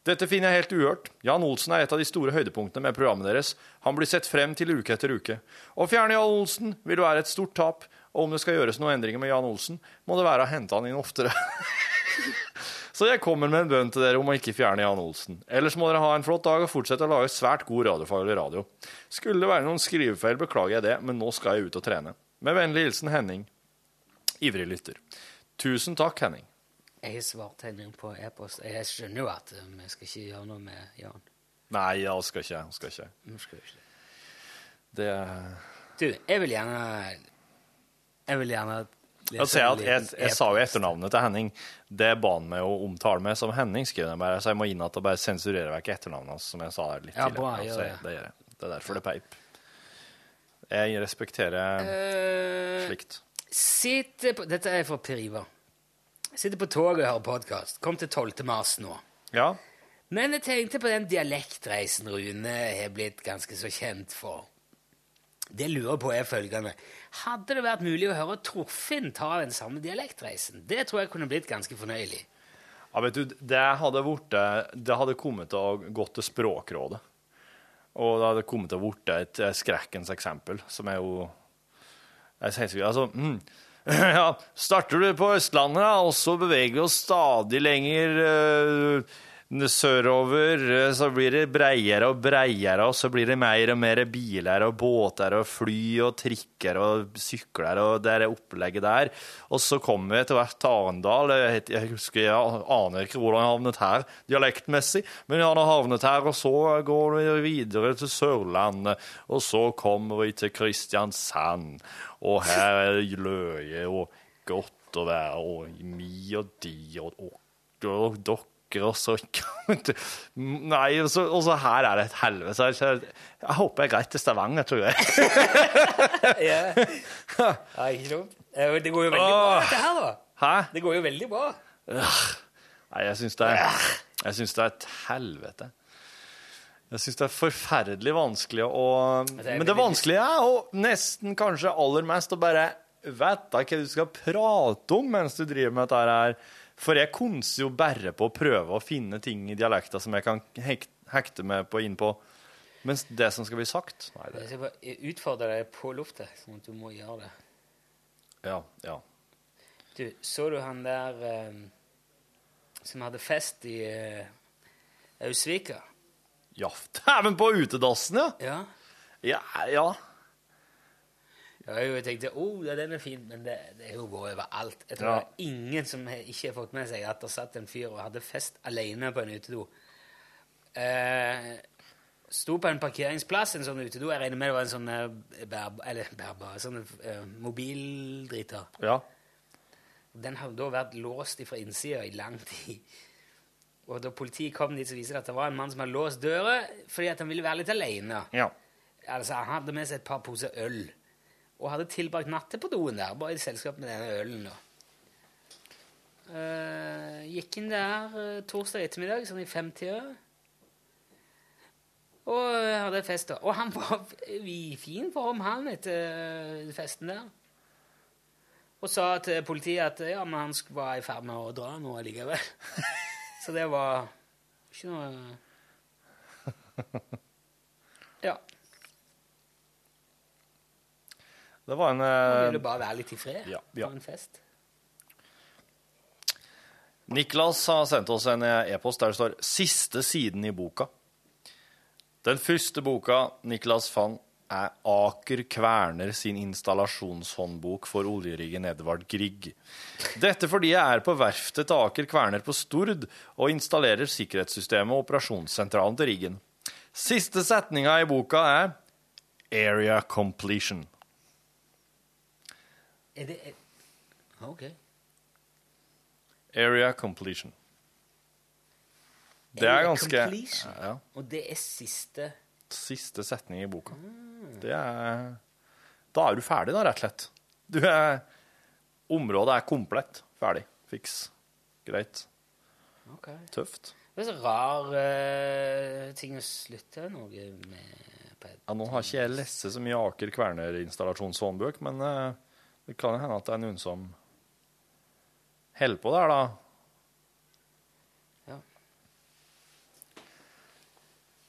Dette finner jeg helt uhørt. Jan Olsen er et av de store høydepunktene med programmet deres. Han blir sett frem til uke etter uke. Å fjerne Jan Olsen vil være et stort tap, og om det skal gjøres noen endringer med Jan Olsen, må det være å hente han inn oftere. Så jeg kommer med en bønn til dere om å ikke fjerne Jan Olsen. Ellers må dere ha en flott dag og fortsette å lage svært god radiofaglig radio. Skulle det være noen skrivefeil, beklager jeg det, men nå skal jeg ut og trene. Med vennlig hilsen Henning. Ivrig lytter. Tusen takk, Henning. Jeg har svart Henning på e-post. Jeg skjønner jo at vi skal ikke gjøre noe med Jan. Nei, jeg skal ikke. Jeg skal ikke. Vi skal ikke det. Du, jeg vil gjerne Jeg vil gjerne Jeg, at jeg, jeg sa jo etternavnet til Henning. Det ba han meg å omtale meg som Henning, skrev jeg bare, så jeg må inn at og bare sensurere vekk etternavnet hans, som jeg sa litt Ja, tidligere. bra, Altså, gjør det. det gjør jeg. Det er derfor det peip. Jeg respekterer uh, slikt. Sitt på, dette er fra Per Ivar. Sitter på toget og hører podkast. Kom til 12. mars nå. Ja. Men jeg tenkte på den dialektreisen Rune har blitt ganske så kjent for. Det jeg lurer på er følgende. Hadde det vært mulig å høre Torfinn ta den samme dialektreisen? Det tror jeg kunne blitt ganske fornøyelig. Ja, vet du, det hadde, vært, det hadde kommet til å gått til Språkrådet. Og det hadde kommet til å blitt et skrekkens eksempel, som er jo Jeg sier ikke Altså mm, Ja, starter du på Østlandet, og så beveger vi oss stadig lenger eh, sørover, eh, så blir det breiere og breiere, og så blir det mer og mer biler og båter og fly og trikker og sykler og det er opplegget der. Og så kommer vi etter hvert til Arendal. Jeg, husker, jeg aner ikke hvordan jeg havnet her dialektmessig, men jeg har havnet her, og så går vi videre til Sørlandet, og så kommer vi til Kristiansand, og her er det løye og godt å være, og mi og de og, og, og dere og så Nei, og så, og så her er det et helvete. Så Jeg, jeg håper jeg er greit til Stavanger, tror jeg. Ja, ikke dumt. Det går jo veldig bra, dette her, da. Hæ? Det går jo veldig bra. Nei, jeg syns det, det er et helvete. Jeg syns det er forferdelig vanskelig å er Men det vanskelige er å nesten kanskje aller mest å bare vite hva du skal prate om mens du driver med dette her. For jeg konser jo bare på å prøve å finne ting i dialekta som jeg kan hekte meg på inn på. Mens det som skal bli sagt Nei, det Jeg skal utfordre deg på lufta, sånn at du må gjøre det. Ja, ja. Du, så du han der eh, som hadde fest i eh, Ausvika? Ja, dæven på utedassen, ja! Ja. Ja, ja. Ja, jeg tenkte oh, ja, den er fin, men det, det er jo bare overalt. Jeg tror Ja. det er ingen som ikke har fått med seg at det satt en fyr og hadde fest alene på en utedo. Eh, sto på en parkeringsplass, en sånn utedo. Jeg regner med det var en sånn eh, bær, eller bærbar, sånn eh, mobildriter. ja. Den hadde da vært låst fra innsida i lang tid. Og da politiet kom dit, så viser det at det var en mann som hadde låst døra fordi at han ville være litt alene. ja. Altså, han hadde med seg et par poser øl, og hadde tilbrakt natta på doen der, bare i selskap med denne ølen. da. Uh, gikk inn der uh, torsdag ettermiddag, sånn i femtida, og eh, hadde fest. da. Og han var i fin form, han, etter eh, festen der. Og sa til politiet at ja, men han var i ferd med å dra nå allikevel. Så det var ikke noe Ja. Det var en eh, ville bare være litt i fred ja, ja. på en fest. Niklas har sendt oss en eh, e-post der det står 'siste siden i boka'. Den første boka Niklas fant, er Aker Kverner sin installasjonshåndbok for oljeriggen Edvard Grieg. Dette fordi jeg er på verftet til Aker Kverner på Stord og installerer sikkerhetssystemet og operasjonssentralen til riggen. Siste setninga i boka er 'Area Completion'. Er det er- Ok. Area Completion. Det er ganske completion. Ja. Og det er siste Siste setning i boka. Det er Da er du ferdig, da, rett og slett. Du er Området er komplett. Ferdig. Fiks. Greit. Ok. Tøft. Det er så rar uh, ting å slutte noe med. Ja, nå har ikke jeg lest så mye Aker Kværner-installasjonshåndbøk, men eh, det kan hende at det er noen som holder på der, da. Ja.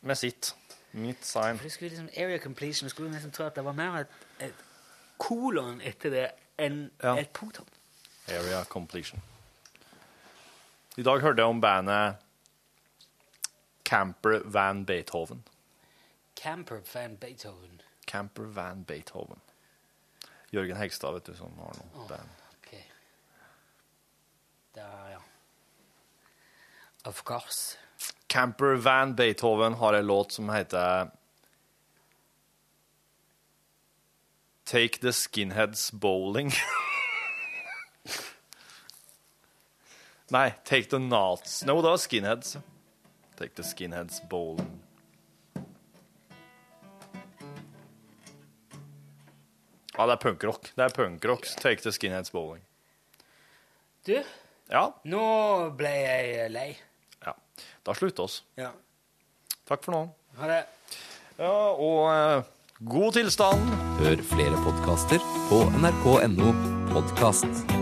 Med sitt. Mitt sign. For skulle liksom, Area completion skulle nesten tro at det var mer et, et kolon etter det enn Ja. et punktum. Area completion. I dag hørte jeg om bandet Camper Van Beethoven. Camper van Beethoven. Camper Van Beethoven. Jørgen Hegstad, vet du, som har noe band. Ok. Der, ja. Of course. Camper Van Beethoven har en låt som heter Take the Skinheads Bowling. Nei, Take the Nats No, det var Skinheads. Take the Skinheads Bowling. Ja, det er punkrock. Det er punkrock. Take the Skinheads Bowling. Du, Ja, nå ble jeg lei. ja. Da slutter oss. Ja. Takk for nå. Ha det. Ja, og eh, god tilstand. Hør flere podkaster på nrk.no podkast.